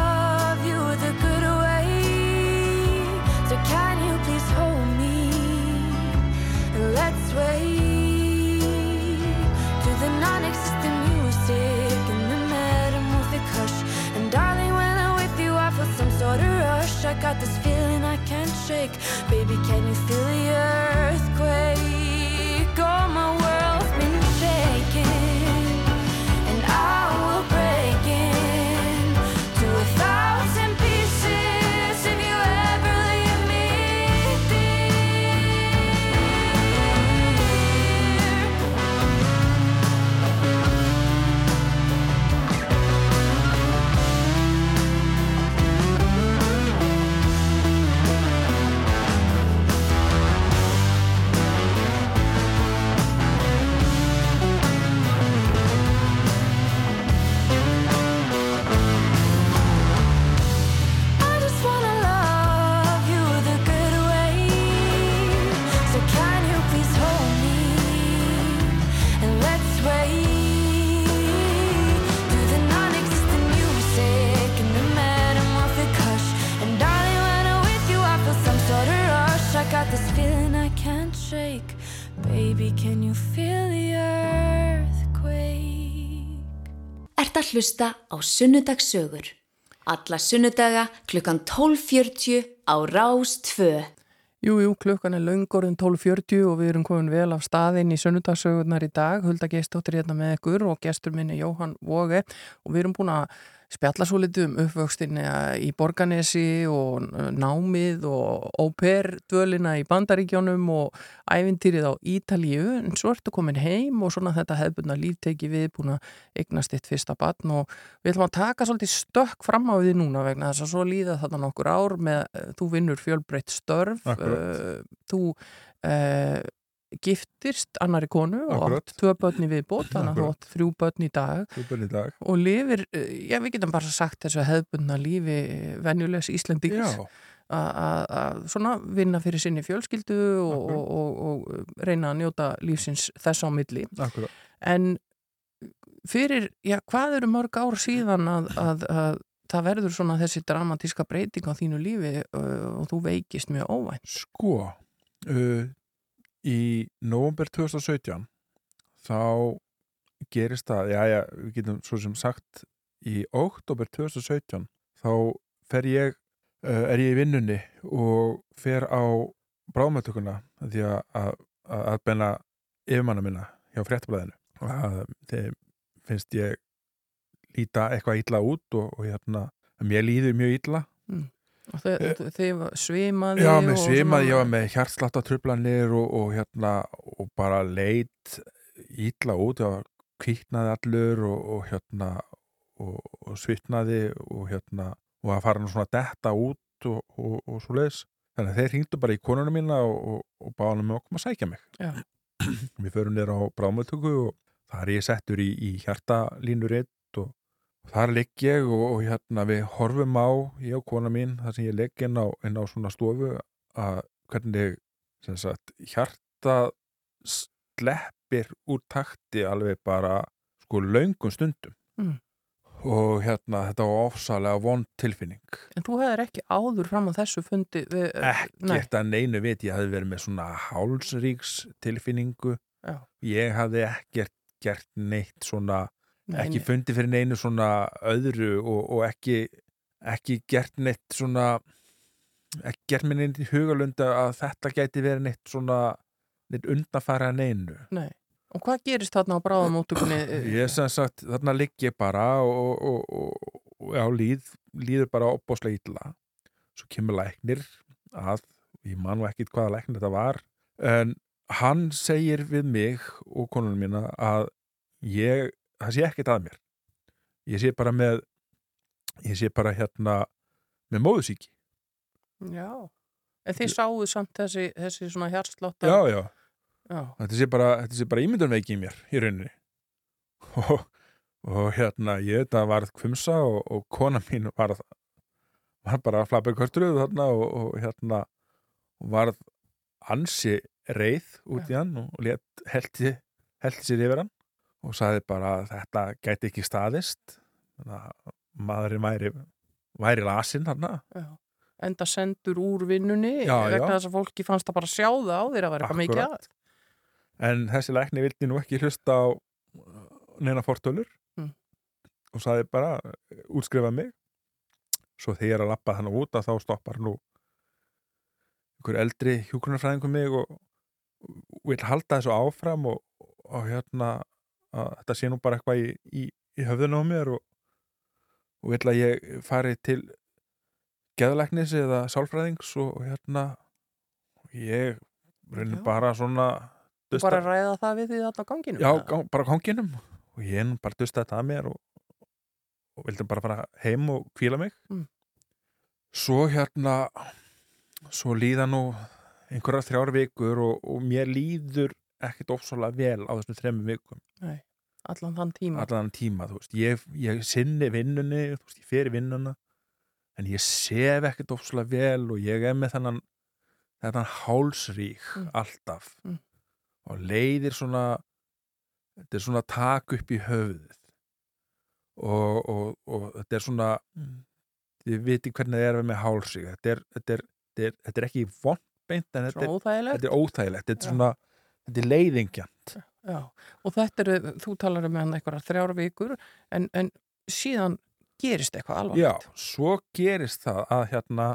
hlusta á Sunnudagssögur. Alla sunnudaga klukkan 12.40 á Rás 2. Jú, jú, klukkan er laungorðin 12.40 og við erum komin vel af staðinn í sunnudagsögurnar í dag. Hulda gestóttir hérna með ykkur og gestur minni Jóhann Vóge og við erum búin að spjalla svo litið um uppvöxtinni í Borganesi og námið og óperdvölina í Bandaríkjónum og ævintýrið á Ítalíu. En svo ertu komin heim og svona þetta hefðbundna lífteki við búin að eignast eitt fyrsta batn og við ætlum að taka svolítið stökk fram á því núna vegna þess að svo líða þetta nokkur ár með, eh, þú vinnur fjölbreytt störf uh, þú uh, giftist annari konu og Akkurat. átt tvö börn í viðbót þannig að þú Akkurat. átt þrjú börn í dag Súper í dag. og lifir, eh, já við getum bara sagt þessu hefðbundna lífi venjulegs Íslendings Já, að- svona vinna fyrir sinni fjölskyldu og, og, og, og reyna að njóta lífsins þess á milli akkurat. en fyrir, já hvað eru mörg ár síðan að, að, að það verður svona þessi dramatíska breyting á þínu lífi uh, og þú veikist mjög óvænt Sko, uh, í november 2017 þá gerist það, já, já, við getum svo sem sagt í oktober 2017 þá fer ég, uh, er ég í vinnunni og fer á bráðmættökuna því að, að, að, benna yfirmanna minna hjá fréttablaðinu. Að þeim finnst ég líta eitthvað illa út og, og hérna, mér líður mjög illa. Og þið, þið svimaði Já, með og svimaði, var með hjartsláttartrublanir og, og hérna og bara leit ítla út, það kviknaði allur og, og hérna og, og svitnaði og hérna og að fara nú svona detta út og, og, og svo leiðis. Þannig að þeir hringdu bara í konuna mína og, og, og báðanum með okkur að sækja mig. Já. Við förum niður á bráðmöldtöku og þar er ég settur í, í hjartalínur eitt og og þar ligg ég og, og hérna við horfum á, ég og kona mín, þar sem ég ligg inn á, inn á svona stofu að hvernig sagt, hjarta sleppir úr takti alveg bara sko löngum stundum Mm. og hérna þetta var ofsalega vond tilfinning En þú hefðir ekki áður fram á þessu fundi við, nei, ekkert að neinu vit ég hafði verið með svona hálsríks tilfinningu Já. ég hafði ekkert gert neitt svona nei, ekki nei. fundið fyrir neinu svona öðru og, og ekki, ekki gert neitt svona ekki gert mér neitt í hugalunda að þetta gæti verið neitt svona neitt undanfæra neinu Nei. Og hvað gerist þarna á bráðamóttökunni? Ég sem sagt, þarna ligg ég bara og, og, og, og já, líð, líður bara opbóslega illa. Svo kemur læknir að, ég man nú ekkit hvaða læknir þetta var, en hann segir við mig og konunum mína að ég, það sé ekkit að mér. Ég sé bara með, ég sé bara hérna með móðusíki. Já. En þið sáuðu samt þessi, þessi svona hjarsláttar? Já, já. Já. Þetta sé bara, þetta sé bara ímyndunveiki í mér í rauninni. Og, og hérna, ég þetta varð kvumsa og, og kona mín varð, var bara að flappa kvörturuð þarna og, og hérna varð ansi reið út í hann og heldi sér yfir hann og saði bara að þetta gæti ekki staðist að maðurinn væri, væri lasinn. Já. Enda sendur úr vinnunni Já, já. vegna þess að fólki fannst það bara að sjá það á að vera eitthvað mikið að. En þessi lækni vildi nú ekki hlusta á uh, neina fortölur Mm. og saði bara útskrifa mig svo þegar að lappa þannig út að þá stoppar nú einhver eldri hjúkrunarfræðingur mig og vil halda þessu áfram og, og hérna að þetta sé nú bara eitthvað í, í, í höfðun á mér og, og vil að ég fari til geðlæknis eða sálfræðings og hérna ég reynir bara svona Þú bara ræða það við því þarna á ganginum? Já, gang, bara ganginum og ég bara dusta þetta að mér og, og vildi bara fara heim og kvíla mig Mm. svo hérna svo líða nú einhverjar þrjár vikur og, og mér líður ekkit ofsalega vel á þessum þremmu vikum Nei, allan þann tíma. allan tíma, þú veist, ég, ég sinni vinnunni, þú veist, ég fer í vinnuna en ég sef ekkit ofsalega vel og ég er með þennan þennan hálsrík Mm. alltaf Mm. og leiðir svona þetta er svona tak upp í höfuðið og, og, og þetta er svona þið viti hvernig það er með hálsrík þetta er, þetta er, þetta er, þetta er ekki vond beint en þetta er, óþægilegt. þetta er óþægilegt þetta er svona, þetta er leiðingjant Já, og þetta eru, þú talar um hann eitthvað þrjár vikur, en, en síðan gerist eitthvað alvarlegt. Já, svo gerist það að hérna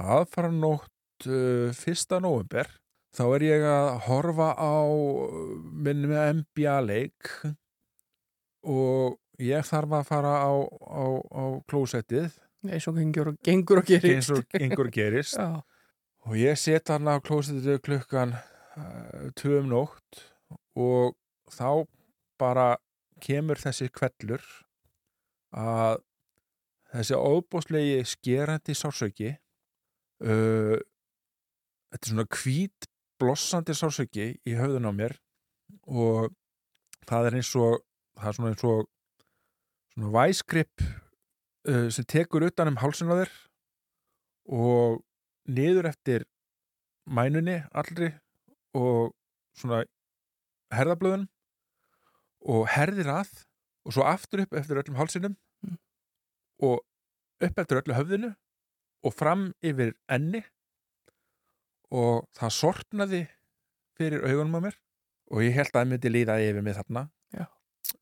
aðfara nótt uh, fyrsta nóvember þá er ég að horfa á uh, minni með NBA leik og ég þarf að fara á, á, á klósettið eins og gengur, og- gengur og gerist. eins og einhver gerist Já, og ég set hann á klósettið klukkan uh, tvö um nótt og þá bara kemur þessi kvellur að þessi óbúslegi skerandi sársauki uh, þetta er svona hvít blossandi sársauki í höfðun á mér og það er eins og það er svona eins og svona væskripp uh, sem tekur utan um þér og niður eftir mænunni allri og svona herðablöðun og herðir að og svo aftur upp eftir öllum hálsinum Mm. og upp eftir öllu höfðinu og fram yfir enni og það sortnaði fyrir augunum á mér og ég held að það myndi líða yfir mig þarna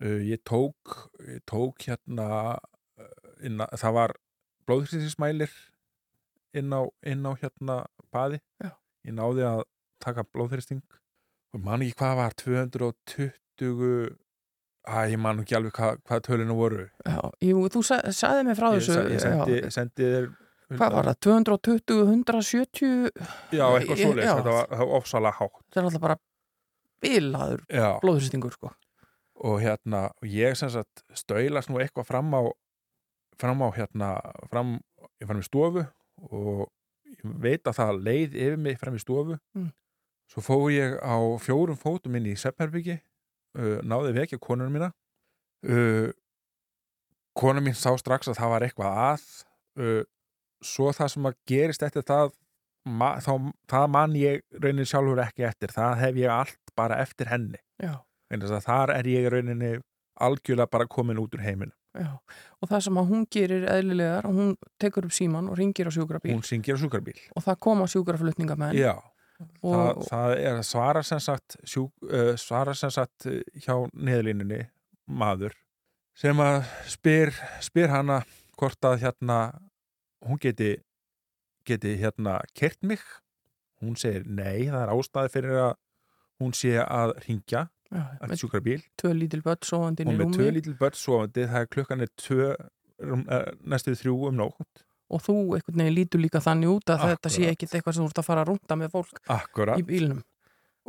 uh, ég tók ég tók hérna uh, inn að, það var blóðhrýstismælir inn á, inn á hérna baði Já. ég náði að taka blóðhrýsting og man ekki hvað var 220 að ég man ekki alveg hvað, hvað tölinu voru já, jú, þú sa, saði mig frá ég, þessu. ég sendi, já, sendi þér hvað var það? 220, 170, Já, eitthvað svoleiðis, þetta var, var ofsalega hátt það er alltaf bara bilaður Já, blóðhristingur, sko. og hérna ég sem sagt stöylast nú eitthvað fram á fram á hérna fram, ég fram í stofu og ég veit að það leið yfir mig fram í stofu Mm. Svo fór ég á fjórum fótum inn í Seppherbyggi uh, náði vekja konunum mína. Uh, kona mín sá strax að það var eitthvað að uh, svo það sem að gerist eftir það ma, þá, það man ég raunin sjálfur ekki eftir. Það hef ég allt bara eftir henni. Þar er ég rauninni algjörlega bara komin út úr heiminu já. Og það sem að hún gerir eðlilegar, og hún tekur upp síman og ringir á sjúkrabíl. Hún syngir á sjúkarbíl og það koma sjúkraflutningamenn. Já, og, það, það er að svara sem sagt, sjú, uh, svara sem sagt uh, hjá neðlínunni maður sem að spyr, spyr hana hvort að hérna hún geti geti hérna kert mig. Hún segir nei, það er ástæði fyrir að hún sé að ringja að sofandi inn og með tvö lítil börn sofandi það er klukkan er tvö eh, næstu þrjú um nótt og þú einhvern veginn lítur líka þannig út að þetta sé Akkurat. ekkit eitthvað sem þú ert að fara að rúnda með fólk akkurat. í bílnum.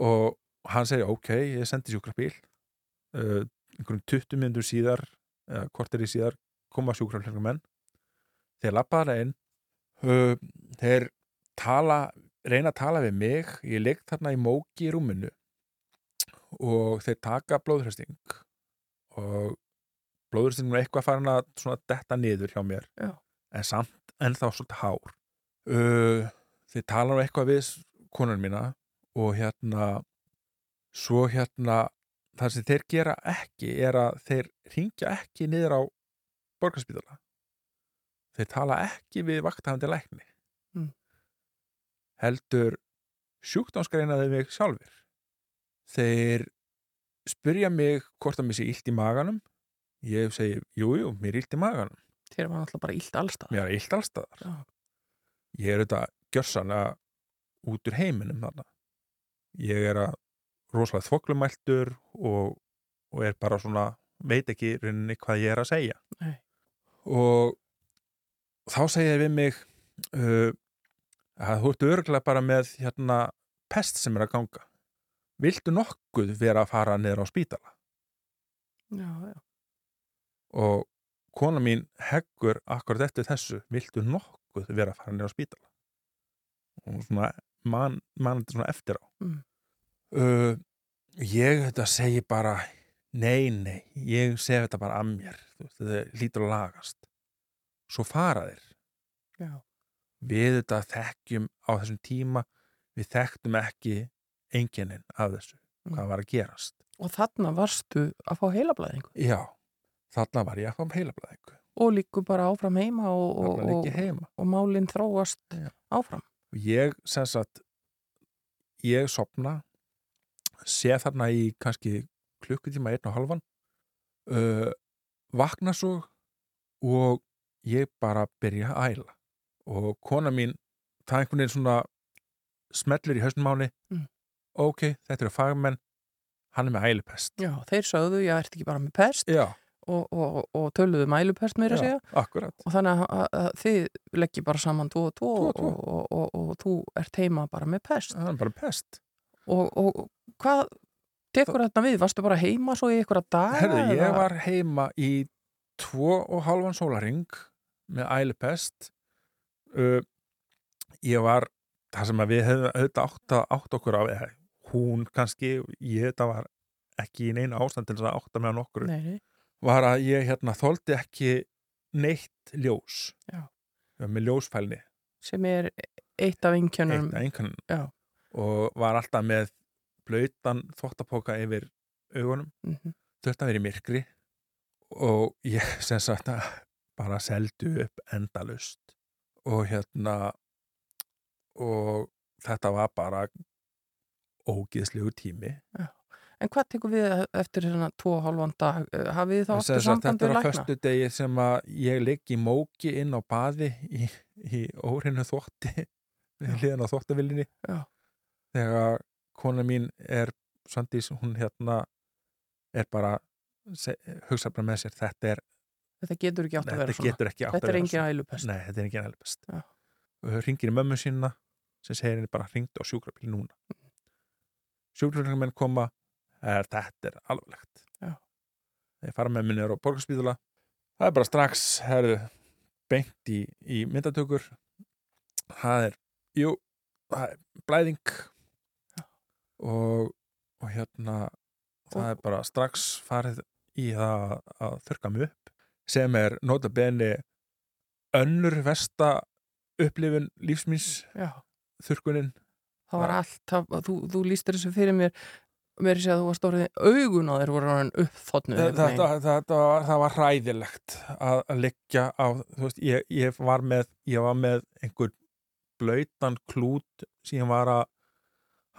og hann segir ok, ég sendi sjúkrabíl. Uh, einhverjum 20 minnur síðar eða kortir í síðar koma sjúkrabílmenn þeir lappaða inn. Uh, þeir tala reyna að tala við mig. Ég ligg þarna í móki í rúminu. Og þeir taka blóðhresting og blóðhrestingum er eitthvað farin að detta niður hjá mér. Já. en samt ennþá svolítið hár. Uh, þeir tala nú eitthvað við konan mína og hérna svo hérna það sem þeir gera ekki er að þeir ringja ekki niður á borgarspítala. Þeir tala ekki við vaktahandi lækni. Mm. heldur sjúkdómsgreinaði mig sjálfur þeir spyrja mig hvort að mér sé illt í maganum. Ég segi, jú, jú, mér er illt í maganum Þér var náttúrulega bara illt allstað. mér er illt allstaðar Já. ég er auðvitað gjörsanlega út úr heiminum þarna ég er að rosalega þvoklumæltur og, og er bara svona veit ekki rauninni hvað ég er að segja Nei. og þá segir við mig uh, að þú ert örgulega bara með hérna pest sem er að ganga viltu nokkuð vera að fara niður á spítala Já, já. og kona mín heggur akkurat eftir þessu. Viltu nokkuð vera að fara niður á spítala? Og svona man, man þetta svona eftir á. Mm. uh, ég þetta segi bara nei, nei, ég segi þetta bara að mér, veist, þetta lítur að lagast. Svo fara þeir. Já. við þetta þekkjum á þessum tíma við þekktum ekki enginin af þessu, Mm. hvað var að gerast. Og þarna varstu að fá heilablaðingu já, þarna var ég að fá heilablaðingu og líku bara áfram heima og, og, heima. og málinn þróast Já. áfram. ég sem sagt ég sopna sé þarna í kannski klukkutíma einn og halvan uh, vakna svo og ég bara byrja að æla. Og kona mín það er einhvern veginn svona smellir í hausnum á henni. Mm. ok, þetta eru fagmenn hann er með ælupest. Já, þeir sögðu, ég ert ekki bara með pest? Já, og, og, og töluðu mælupest meira segja akkurat og þannig að, að, þið leggji bara saman tvo og tvo, og. Og, og, og, og þú ert heima bara með pest það er bara pest og, og hvað tekur þetta við? Varstu bara heima svo í ykkur að daga? Herðu, ég eða? var heima í tvo og halvan sólaring með ælupest uh, ég var það sem við hefum auðvitað átt, okkur á hún kannski, ég þetta var ekki í neina ástand til þess að átta með nokkur Nei, nei, var að ég hérna þóldi ekki neitt ljós. Já. með ljósfælni. Sem er eitt af einkjönum eitt einhvern Já. og var alltaf með blautan þvottapoka yfir augunum. Mm þurfti að vera í myrkri. Og ég sem sagt að bara seldu upp endalust og hérna og þetta var bara ógiðslegu tími En hvað tekur við eftir hérna tvo og halvan dag? Eh, Hafið þið þá aftur sagt, samband þetta við er á lækna? föstu degi sem að ég ligg í móki inn á baði í, í óreinu þvotti við hliðan á þvottavillinni Já. þegar kona mín er Svandís, hún hérna er bara se, hugsa bara með sér þetta er, Þetta getur ekki átt að vera þetta svona. Þetta að er engin ælupest. Nei, þetta er engin. Já. Og ringir í mömmu sína sem segir henni bara hringdu á sjúkrabíl núna. Sjúkrabílmenn koma, er, þetta er alvarlegt. Já. Þeir fara með minni á borgarspíðula. Það er bara strax, herðu, beint í, í myndatökur. Það er, jú, það er blæðing og, og hérna, það er bara strax farið í það að þurka mig upp sem er nota beni önnur versta upplifun lífsmins Já, þurkunin það var allt, það, þú, þú lístir þessu fyrir mér mér sé að þú varst orðið augun á þér voru hann uppþotnu þetta, þetta, var, það var hræðilegt að, að liggja á veist, ég, ég var með ég var með einhver blöytan klút sem var að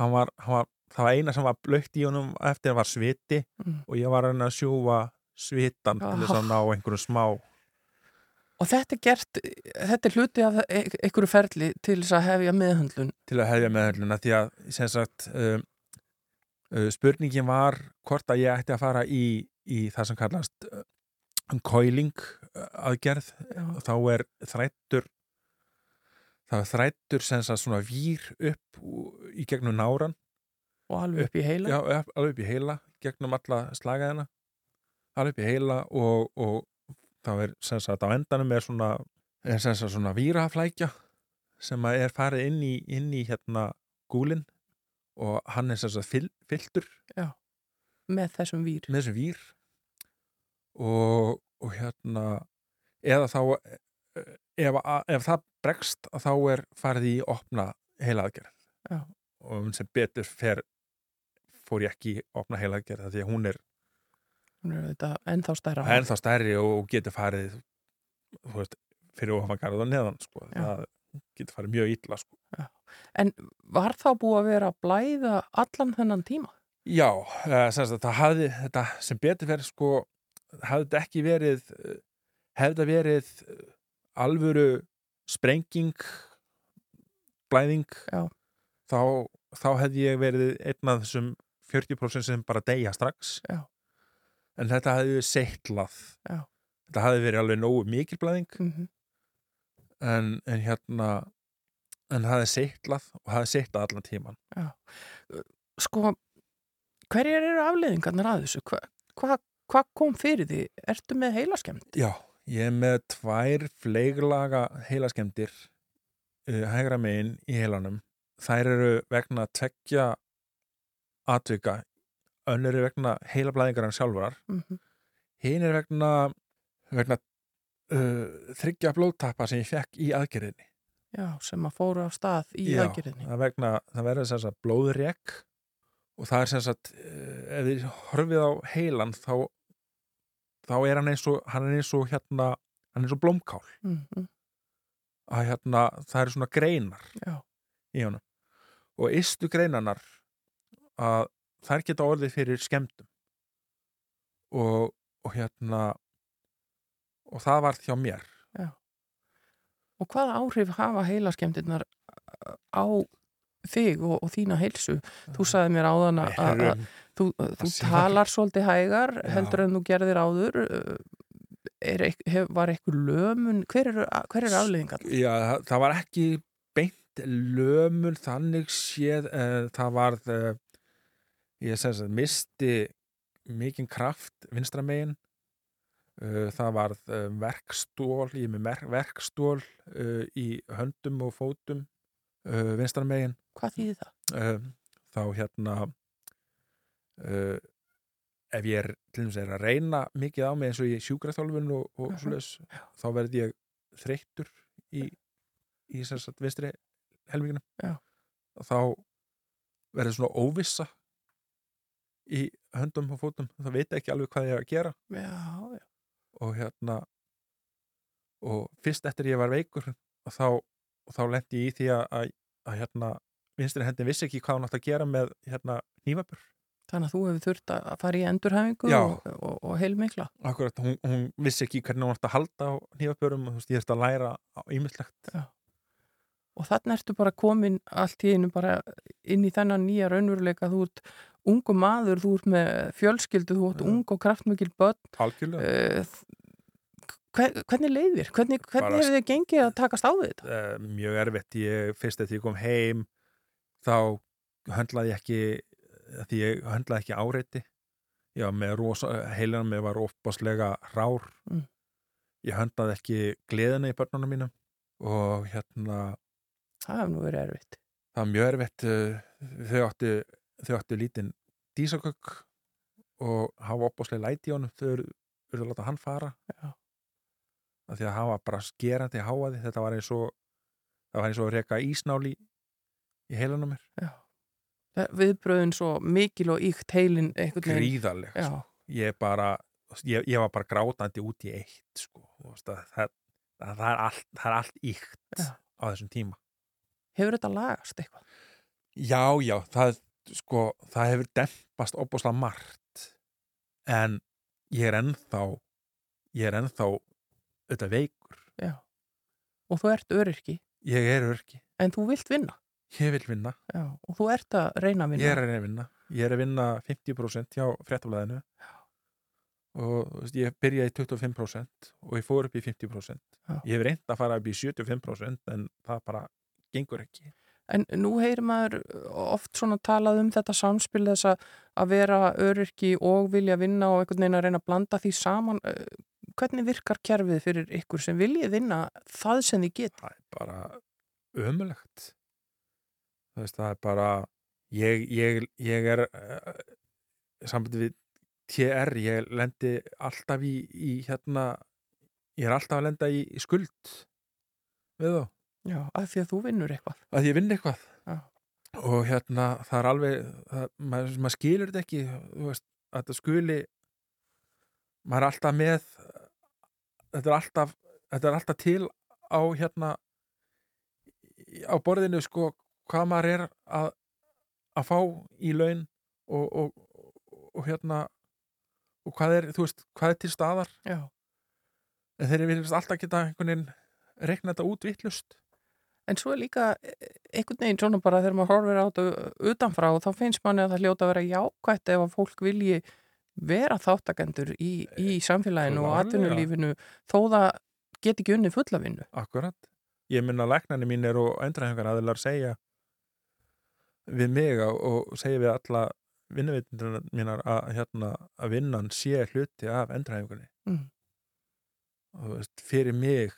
hann var, hann var, það var eina sem var blöytt í honum eftir var sviti Mm. og ég var að að sjúfa svitan til þess að ná einhverju smá. Og þetta er gert, þetta er hluti af e- einhverju ferli til þess að hefja meðhöndlun. Til að hefja meðhöndluna því að sem sagt um, spurningin var hvort að ég ætti að fara í, í það sem kallast uh, coiling uh, aðgerð. Já. þá er þrættur það er þrættur sem svona vír upp í gegnum náran og alveg upp í heila? Já, alveg upp í heila gegnum alla slagaðina alveg upp í heila og, og þá er sem sagt á endanum er svona er sem sagt svona víraflækja sem er farið inn í, inn í hérna gúlin og hann er sem sagt fyll, fylltur með þessum vír með þessum vír og, og hérna eða þá eh, ef, ef það bregst að þá er farið í opna heila aðgerð Já. og sem betur fer fór ég ekki í opna heila aðgerð því að hún er er ennþá stærra ennþá stærri og getur farið veist, fyrir ofangarð og neðan sko. Já. það getur farið mjög illa sko. en var þá búið að vera að blæða allan þennan tíma Já, semst að það hafði þetta sem betur verið sko hafði þetta ekki verið hefði þetta verið eh, alvöru sprenging blæðing Já. þá, þá hefði ég verið einn af þessum 40% sem bara deyja strax Já. en þetta hefði verið seitlað Já. þetta hefði verið alveg nógu mikil blæðing mm en, en hérna en það hefði seitlað og það hefði seitlað allan tíman sko hverjar eru afleiðingarnar að þessu hvað hva, hva kom fyrir því ertu með heilaskemmt Já, ég er með tvær fleiglaga heilaskemdir uh, hægra megin í heilanum. Þær eru vegna tvekja atvika, önnur eru vegna heilablæðingar en sjálfurar. mm -hmm. Hinn er vegna, vegna uh, þryggja blóðtappa sem ég fekk í aðgerðinni. já, sem að fóru á stað í Já, aðgerðinni. það, vegna, það verður sem sagt blóðrek og það er sem sagt, uh, ef þið horfið á heilan þá, þá er hann eins og, hann er eins og hérna, hann er eins og blómkál. mm að hérna, það eru svona greinar já, í honum. Og ystu greinanar að þær geta orðið fyrir skemmtum og, og hérna og það var hjá mér. Og hvaða áhrif hafa heilaskemmtirnar á þig og, og þína heilsu? Þú sagði mér áðan að- þú, þú talar svolítið hægar Já. heldur en þú gerðir áður. Uh, er, hef, var eitthvað lömun hver eru, hver eru afleiðingar? Já, það, það var ekki beint lömun þannig séð uh, það var uh, ég sem sagt misti mikinn kraft vinstra megin. uh, það var uh, verkstól ég með verkstól uh, í höndum og fótum uh, vinstra megin Hvað þýðir það? uh, þá hérna uh, ef ég er til dæmis að reyna mikið á mig eins og í sjúkraþjálfun og, og Mhm. svoleiðis, þá verð ég þreyttur í, í sagt vinstri helmingunum Já. þá verður svona óvissa í höndum og fótum það veit ekki alveg hvað ég er að gera Já, já, og hérna og fyrst eftir ég var veikur og þá, þá lendi ég í því að, að, að hérna vinstri hendin vissi ekki hvað hún átt að gera með hérna nývapur þannig að þú hefur þurft að fara í endurhæfingu og, og, og heilmikla. Akkurat, hún, hún vissi ekki hvernig hún átt að halda á nývapurum og þú veist, ég þurfti að læra á ímyndslegt og þannig ertu bara komin allt í einu bara inn í þennan nýja raunveruleika þú ert ungu maður, þú ert með fjölskyldu þú ert Já. ung og kraftmikil börn uh, hver, hvernig leiðir? Hvernig, hvernig hefur þið gengið að takast á þetta? uh, mjög erfitt, ég fyrst eftir ég kom heim þá höndlaði ég ekki því ég höndlaði ekki áreiti já, með rosa, heilinum með var ofbáslega rár Mm. ég höndlaði ekki gleðina í börnunum mínum og hérna Það hefur nú verið erfitt það var mjög erfitt uh, þau áttu, þau áttu lítinn dísakökk og hafa opbáslega læti í honum þau eru eru að láta hann fara af því að var bara skerandi háaði þetta var eins og það var eins og að reka ísnáli í heilanum mér viðbröðin svo mikil og íkt heilin Já, sko. ég bara ég, ég var bara grátandi út í eitt sko. Að það, að það, er allt, það er allt íkt Já. á þessum tíma hefur þetta lagast eitthvað? Já, já, það, sko, það hefur dempast opbúslega margt en ég er ennþá ég er ennþá auðvitað veikur. Já. Og þú ert öryrki. Ég er örki, en þú vilt vinna. Ég vil vinna, Já, og þú ert að reyna að vinna. ég er að reyna að vinna. Ég er að vinna 50% hjá fréttablaðinu. Og ég byrjaði í 25% og ég fór upp í 50% Já. ég hef reynd að fara upp í 75% en það bara gengur ekki En nú heyrir maður oft svona talað um þetta samspil þess að- vera öryrki og vilja vinna og einhvern veginn að reyna að blanda því saman. Hvernig virkar kerfið fyrir ykkur sem viljið vinna það sem þið geta? það er bara ömulegt það er bara ég, ég, ég er sambandi við TR, ég lendi alltaf í, í hérna ég er alltaf að lenda í, í skuld við þá, Já, af því að þú vinnur eitthvað. að ég vinn eitthvað Já. og hérna það er alveg það, maður, maður skilur þetta ekki þú veist, að þetta skuli maður er alltaf með þetta er alltaf þetta er alltaf til á hérna á borðinu sko hvað maður er að að fá í laun og, og, og, og hérna og hvað er, þú veist, hvað er til staðar Já. en þeir viljast alltaf geta einhvern veginn reikna þetta út vittlust En svo er líka eh, einhvern veginn svona bara þegar maður horfir á þetta utanfrá og þá finnst manni að það hljóta að vera jákvætt ef að fólk vilji vera þáttakendur í, í samfélaginu og Klárlega. atvinnulífinu þó það get ekki unni fulla vinnu. Akkurat. Ég minna læknarnir mínir og endræðingar aðeinar segja við mig og- og segja við alla vinnuveitindur mínar að, hérna, að vinnan sé hluti af endræðingunni. Mm. Og fyrir mig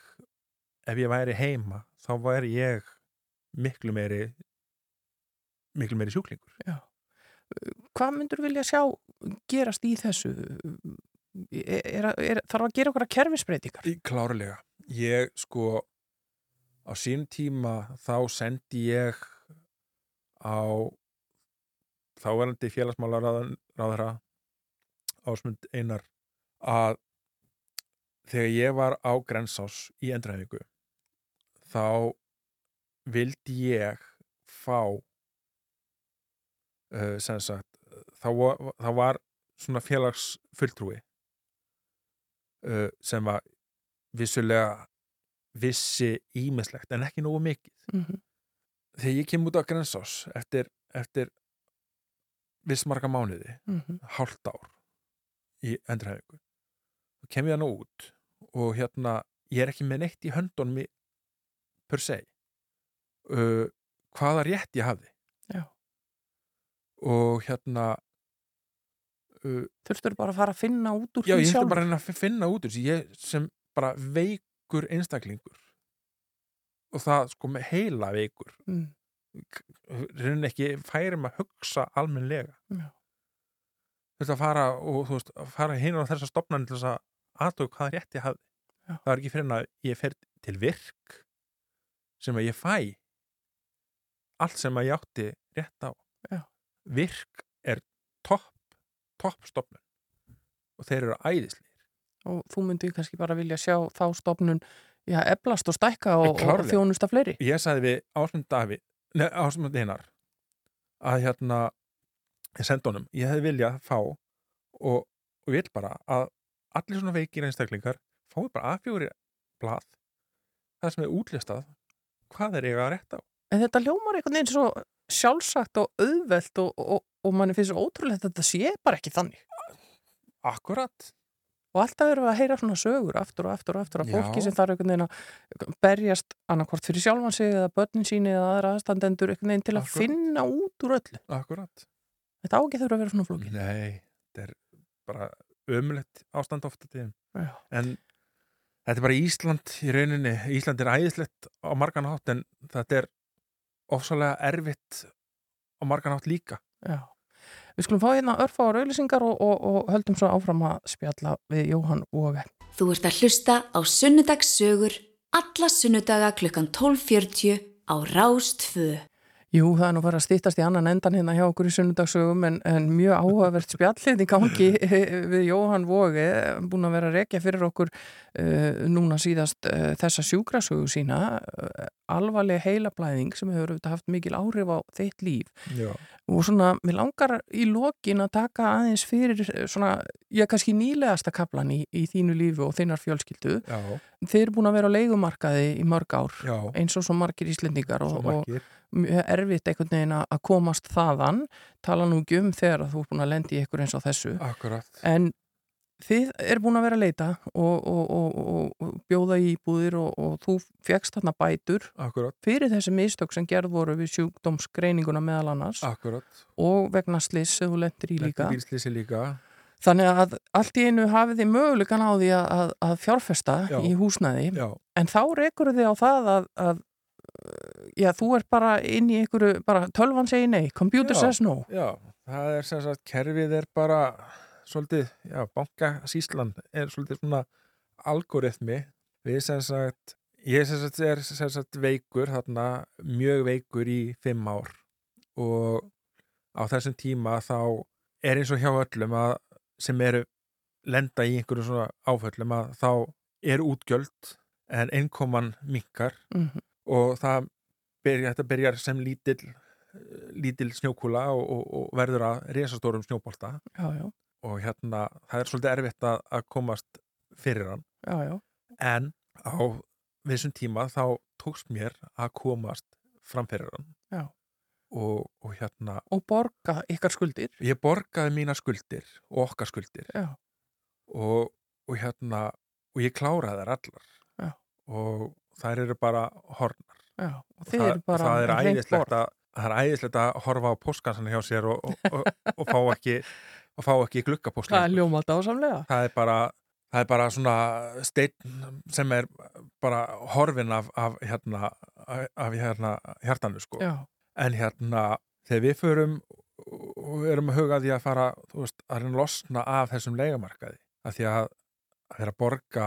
ef ég væri heima þá væri ég miklu meiri miklu meiri sjúklingur. Hvað myndur vilja sjá gerast í þessu? Er, er, er, þarf að gera okkur að kerfisbreytingar? Klárlega. Ég sko á sín tíma þá sendi ég á þáverandi félagsmálaráðara ásmund einar að þegar ég var á Grensás í endræfingu þá vildi ég fá uh, sem sagt þá, var- þá var svona félagsfulltrúi uh, sem var vissulega vissi ímislegt en ekki nógu mikið Mm -hmm. þegar ég kem út á Grensás eftir, eftir vissmarga mánuði mhm, hálft ár í endurhæfingu og kem ég hann út og hérna ég er ekki með neitt í höndunum í, per se uh, hvaða rétt ég hafði Já. og hérna uh, Þurftur bara að fara að finna út úr já því ég ætla bara að finna út úr ég sem bara veikur einstaklingur og það sko með heila veikur Mm. reyna ekki færum að hugsa almennlega Já. þetta að fara og þú veist, að fara hinn á þessa stopnan til þess að aðtöku hvaða rétt ég hafði Já. það er ekki fyrir að ég fer til virk sem að ég fæ allt sem að ég átti rétt á Já. virk er topp topp stopnun og þeir eru æðislegir Og þú myndir kannski bara vilja sjá þá stofnun já, eflast og stækka og, og Klárlega. þjónusta fleiri. ég sagði við Ásmund Davi Ásmund Einar að hérna ég sendi honum, ég hefði viljað fá og, og vil bara að allir svona veikir einstaklingar fái bara A4 blað það sem er útlistað hvað er ég að rétta á En þetta ljómar einhvern veginn svo sjálfsagt og auðvelt og, og, og manni finnst svo ótrúlegt að þetta sé bara ekki þannig. akkurat, Og alltaf erum við að heyra svona sögur aftur og aftur og aftur af Já. fólki sem þarf einhvern veginn að berjast annarkort fyrir sjálfan sig eða börnin síni eða aðra aðstandendur einhvern veginn til að Akkurat. finna út úr öllu. akkurat Þetta á ekki þurfa að vera svona flókið. nei, þetta er bara ömulegt ástand ofta Já. en þetta er bara Ísland í rauninni, Ísland er æðislegt á margan hátt en þetta er ofsalega erfitt á margan hátt líka Já. Við skulum fá hérna örfá á rauðlýsingar og, og, og höldum svo áfram að spjalla við Jóhann Óge. Þú ert að hlusta á Sunnudagssögur alla sunnudaga klukkan 12.40 á Rás 2. Jú, það er nú farið að stýttast í annan endan hérna hjá okkur í sunnudagsögum en, en mjög áhugavert spjallið í gangi við Jóhann Vóge, búin að vera að rekja fyrir okkur uh, núna síðast uh, þessa sjúkrasögu sína, uh, alvarleg heilablæðing sem hefur auðvitað haft mikil áhrif á þitt líf Já. og svona, mér langar í lokin að taka aðeins fyrir svona, ég kannski nýlegasta kaplan í, í þínu lífi og þinnar fjölskyldu. Já, Þeir eru búin að vera á leigumarkaði í mörg ár já, eins og svo margir íslendingar og, og mjög erfitt einhvern veginn að komast þaðan. Tala nú ekki um þegar að þú er búin að lendi í einhver eins og þessu. Akkurat. En þið er búin að vera að leita og, og, og, og, bjóða í íbúðir og, og þú fegst þarna bætur akkurat, fyrir þessi mistök sem gerð voru við sjúkdómsgreininguna meðal annars. Akkurat. Og vegna sliss sem þú lendir í líka. líka. Þannig að allt í einu hafið þið mögulegan á því að, að, fjárfesta Já. í húsnæði. Já, en þá rekur þið á það að, að já, þú ert bara inn í einhverju, bara tölvan segi nei computer Já. says no. já, það er sem sagt kerfið er bara svolítið, já, bankasýslan er svolítið svona algoritmi. Við sem sagt ég sem sagt er sem sagt veikur þarna mjög veikur í fimm ár. Og á þessum tíma þá er eins og hjá öllum að sem eru lenda í einhverjum svona áföllum að þá er útgjöld en innkoman minkar mm og það byrja, þetta byrjar sem lítill lítill snjókúla og, og, og verður að resastórum já, og hérna það er svolítið erfitt að, að komast fyrir hann. Já, já, en á vissum tíma þá tókst mér að komast fram fyrir hann. Og, og hérna og borga ykkar skuldir. Ég borgaði mína skuldir og okkar skuldir. Og, og hérna og ég kláraði þær allar. Já. og þær eru bara hornar já, og það, eru bara það er æðislegt að það er æðislegt að horfa á póskansan hjá sér og, og, og, og fá ekki og fá ekki glukkapóst það er ljómað ásamlega. Það er bara það er bara svona steinn sem er bara horfin af, af hérna af hérna hjartanu sko. Já, en hérna þegar við förum og erum að huga því að fara veist, að reyna að losna af þessum leigumarkaði að því að að vera að borga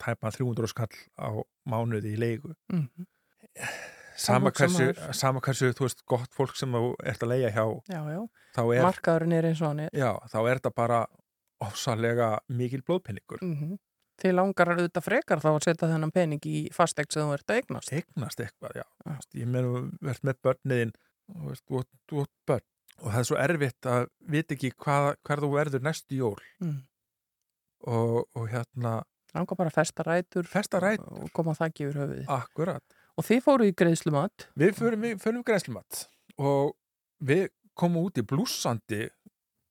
tæpa 300 skall á mánuði í leigu. Mm sama hugsar hversu, sama hversu þú veist, gott fólk sem þú ert að leia hjá já, já, er, markaðurinn er eins og hann er. Já, þá er þetta bara ofsalega mikil blóðpenningur mm þið langar auðvitað frekar þá að setja þennan pening í fastegt sem þú ert að eignast. Eignast eitthvað, já, veist, ég meina verðt með börniðin veist, þú átt börn og það er svo erfitt að vita ekki hvað, hver þú verður næstu jól. Mm. og, og hérna langar bara að festa rætur Festa rætur. og koma þakki yfir höfuði akkurat, og þið fóru í greiðslumat við við förum greiðslumat og við komum út í blúsandi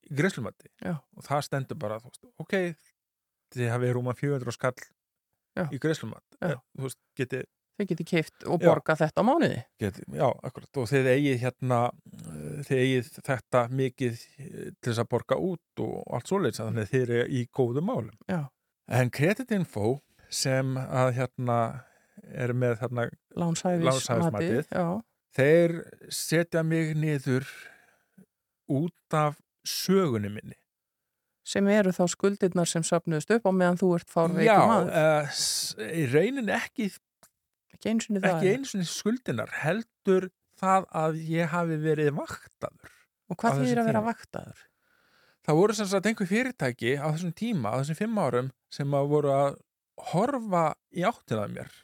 greiðslumati Já. og það stendur bara, veist, ok þið hafið rúma 400 skall Já. í greiðslumat geti, þið geti keift og Já. borga þetta á mánuði geti, já, akkurat og þið eigið hérna þið eigið þetta mikið til þess að borga út og allt svoleiðis þannig að þið eru í góðum málum Já. En kreditinfo sem að hérna er með þarna lánshæfismatið já, þeir setja mig niður út af sögunni minni. Sem eru þá skuldirnar sem sapnuðust upp á meðan þú ert Já, fárveikum maður. uh, í raunin ekki, ekki eins og það ekki eins og skuldinar heldur það að ég hafi verið vaktaður. og hvað þýðir að vera vaktaður Það voru sem sagt einhver fyrirtæki á þessum tíma, á þessum fimm árum sem að voru að horfa í áttinað mér.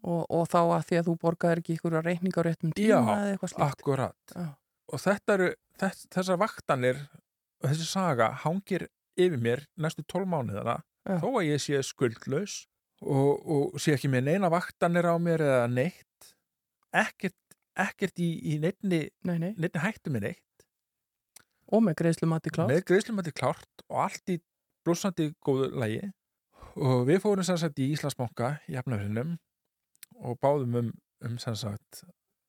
og, og þá að því að þú borgaðir ekki ykkur að reikninga á réttum tíma Já, eða eitthvað slíkt Akkurat. Já. Og þetta eru, þess, þessar vaktanir og þessi saga hangir yfir mér næstu tólf mánuðana Já. þó að ég sé skuldlaus og, og sé ekki með neina vaktanir á mér eða neitt ekkert, ekkert í, í neittni, nei, nei. neittni hættu með neitt og með greiðslumati klátt með greiðslumætti klárt og allt í blúsandi góðu lægi og við fórum sem sagt í Íslandsbanka í Hafnafjörnum og báðum um, um sem sagt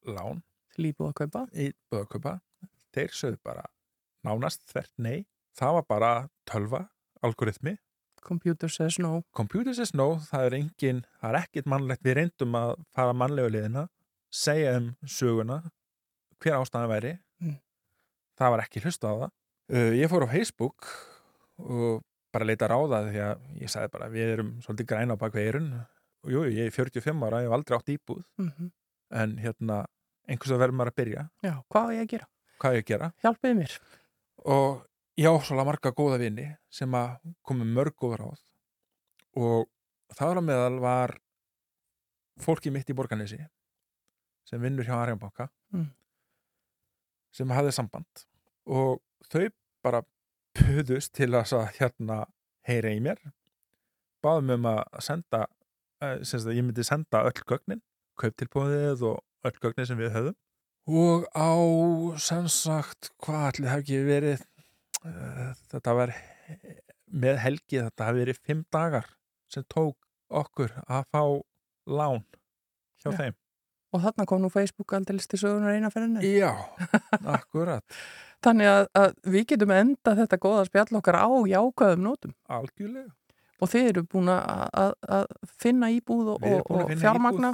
lán. Líbúð að kaupa. Í böðköpa þeir sögðu bara nánast þvert nei. Það var bara tölva, algoritmi. Computer says no. Computer says no, það er engin það er ekkit mannlegt, við reyndum að fara mannlegu liðina, segja um söguna, hver ástæðan væri. Það var ekki hlusta á það. Uh, ég fór á Facebook og bara leita ráða því að ég sagði bara, við erum svolítið græna á bakveg eirun og jú, ég er 45 ára, ég hef aldrei átt íbúð. Mm en hérna, einhvers að verður maður að byrja. Já, hvað á ég að gera? hvað á ég að gera? Hjálpið mér. Og ég á svolítið marga góða vini sem að komu mörg góða ráð. Og þar á meðal var fólki mitt í Borganesi sem vinnur hjá Arjanbanka Mm. sem hafði samband og þau bara puðust til að hérna heyra í mér. Báðum um að senda uh, sem sagt að ég myndi senda öll gögnin kauptilbúðið og öll gögnin sem við höfðum. Og á sannsagt hvað allir hafi ekki verið uh, þetta var með helgi þetta hafi verið fimm dagar sem tók okkur að fá lán hjá Já. þeim Og þarna kom nú Facebook aldrei til sögunar eina fyrir henni. Já, akkurat Þannig að, að við getum enda þetta góða spjall okkar á jákvæðum nótum. algjörlega Og þið eru búin að, að, finna íbúð og, og, að og fjármagna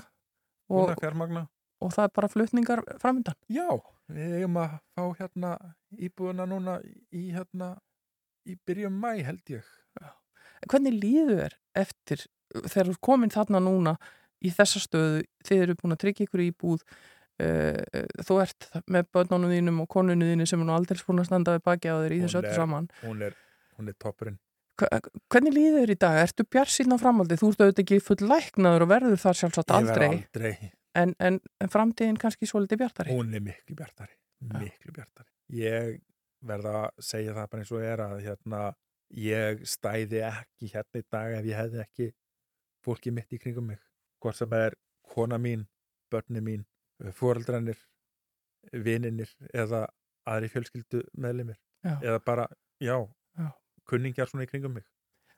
og, fjármagna og það er bara flutningar framöndan. Já, við eigum að fá hérna íbúðuna núna í hérna í byrjum mæ held ég Hvernig líður þér eftir þegar þú ert komin þarna núna í þessa stöðu, þið eru búin að tryggja ykkur íbúð uh, þú ert með börnunum þínum og konunum þínu sem er nú aldrei búin að standa við baki á þér í þessu öllu saman. hún er, hún er toppurinn Hvernig líður þér í dag? Ertu bjart síðan á framhaldi? Þú ert auðvitað ekki full læknaður og verður þar sjálfsagt aldrei, aldrei. en, en, en framtíðin kannski svolítið bjartari. Hún er miklu bjartari miklu bjartari ég verða að segja það bara eins og er að hérna, ég stæði ekki hérna í dag ef ég hefði ekki fólki mitt í kringum mig hvort sem er kona mín, börni mín fóreldrarnir vininir eða aðri fjölskyldu meðlimir Já. eða bara, já, Já. kunningjar svona í kringum mig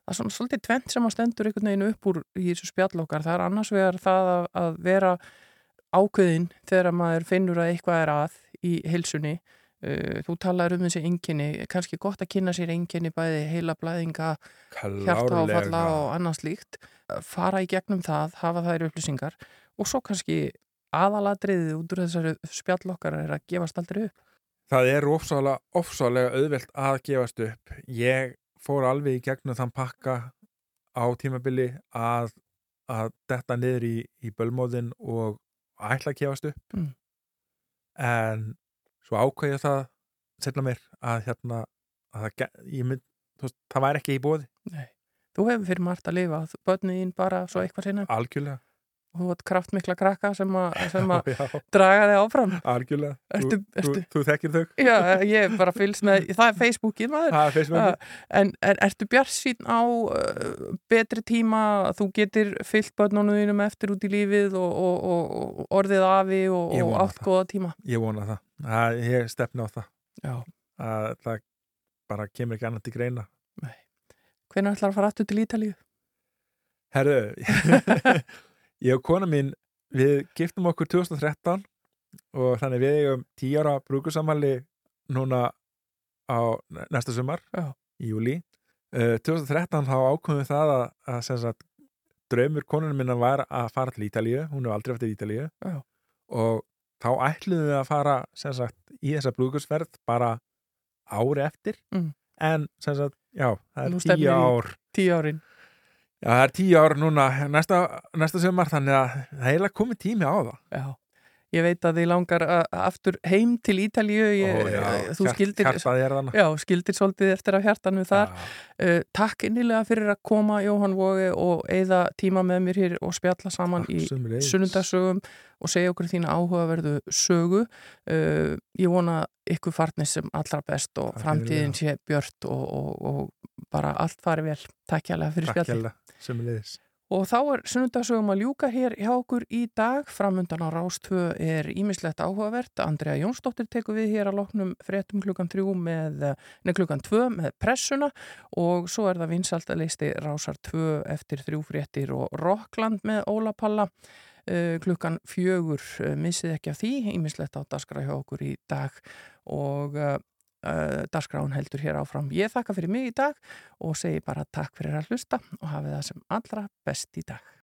Það er svona svolítið tvent sem að stendur einhvern veginn upp úr í þessu spjall okkar. Það er annars vegar það að, að vera ákveðin þegar maður finnur að eitthvað er að í heilsunni. Uh, þú talaður um þessi enginni, kannski gott að kynna sér enginni bæði heila blæðinga, hjartaáfalla og annars líkt. Fara í gegnum það, hafa þær upplýsingar og svo kannski aðalatriðið út úr þessari spjall okkar er að gefast aldrei upp. Það er ofsálega, ofsálega auðvelt að gefast upp. Ég fór alveg í gegnum þann pakka á tímabili að, að detta niður í, í bölmóðin og ætla að gefast upp. Mm. En svo ákveði það setna mér að hérna að það, mynd, veist, það væri ekki í bóði. Nei. Þú hefur fyrir margt að lifa, börnið þín bara svo eitthvað sinna Algjörlega. og þú ert kraftmikla krakka sem að, draga þig áfram. algjörlega. Ertu- þú, ertu- Þú, þú þekkir þau. Já, ég bara fylgst með, það er Facebookið maður. Er Facebook. En, en ertu bjart sín á uh, betri tíma þú getur fyllt börnunum eftir út í lífið og, og, og, og orðið afi og, það. góða tíma? Ég vona það. Það. Ég stefna á það. Já. Að það bara kemur ekki annað til greina. Hvernig ætlar að fara aftur til Ítalíu? Herru, ég og kona mín, við giftum okkur 2013 og þannig við eigum 10 ára brúkusamali núna á næsta sumar, Já. í júli. Uh, 2013 þá ákveðum við það að, að sagt, draumur konunum minna var að fara til Ítalíu, hún hefur aldrei eftir Ítalíu Já. og þá ætluðum við að fara sagt, í þessa brúkusverð bara ári eftir Mm. en sem sagt, já, það er tíu ár Tíu árin. Já, það er tíu ár núna næsta, næsta sömar þannig að það er komið tími á það. Já. Ég veit að þið langar aftur heim til Ítalíu. Ég, Ó, já, þú skildir, er já, skildir svolítið eftir af hjartanu þar. Uh, takk innilega fyrir að koma Jóhann Vógi og eigða tíma með mér hér og spjalla saman í sunnundarsögum og segja okkur þína áhugaverðu sögu. Uh, ég vona ykkur farnir sem allra best og framtíðin sé björt og, og, og bara allt fari vel. Takk hjálpa fyrir Takk spjalli. hérlega, sömulegis. Og þá er sunnundarsögum að ljúka hér hjá okkur í dag. Framundan á Rástvö er ímislegt áhugavert. Andrea Jónsdóttir tekur við hér að loknum fréttum klukkan 3 með, 2 með pressuna og svo er það vinsalt að leisti Rásar 2 eftir þrjú fréttir og Rockland með Óla Palla uh, klukkan fjögur. Uh, missið ekki af því, ímislegt á daskra hjá okkur í dag og uh, uh, dagskráin heldur hér áfram. Ég þakka fyrir mig í dag og segi bara takk fyrir að hlusta og hafið það sem allra best í dag.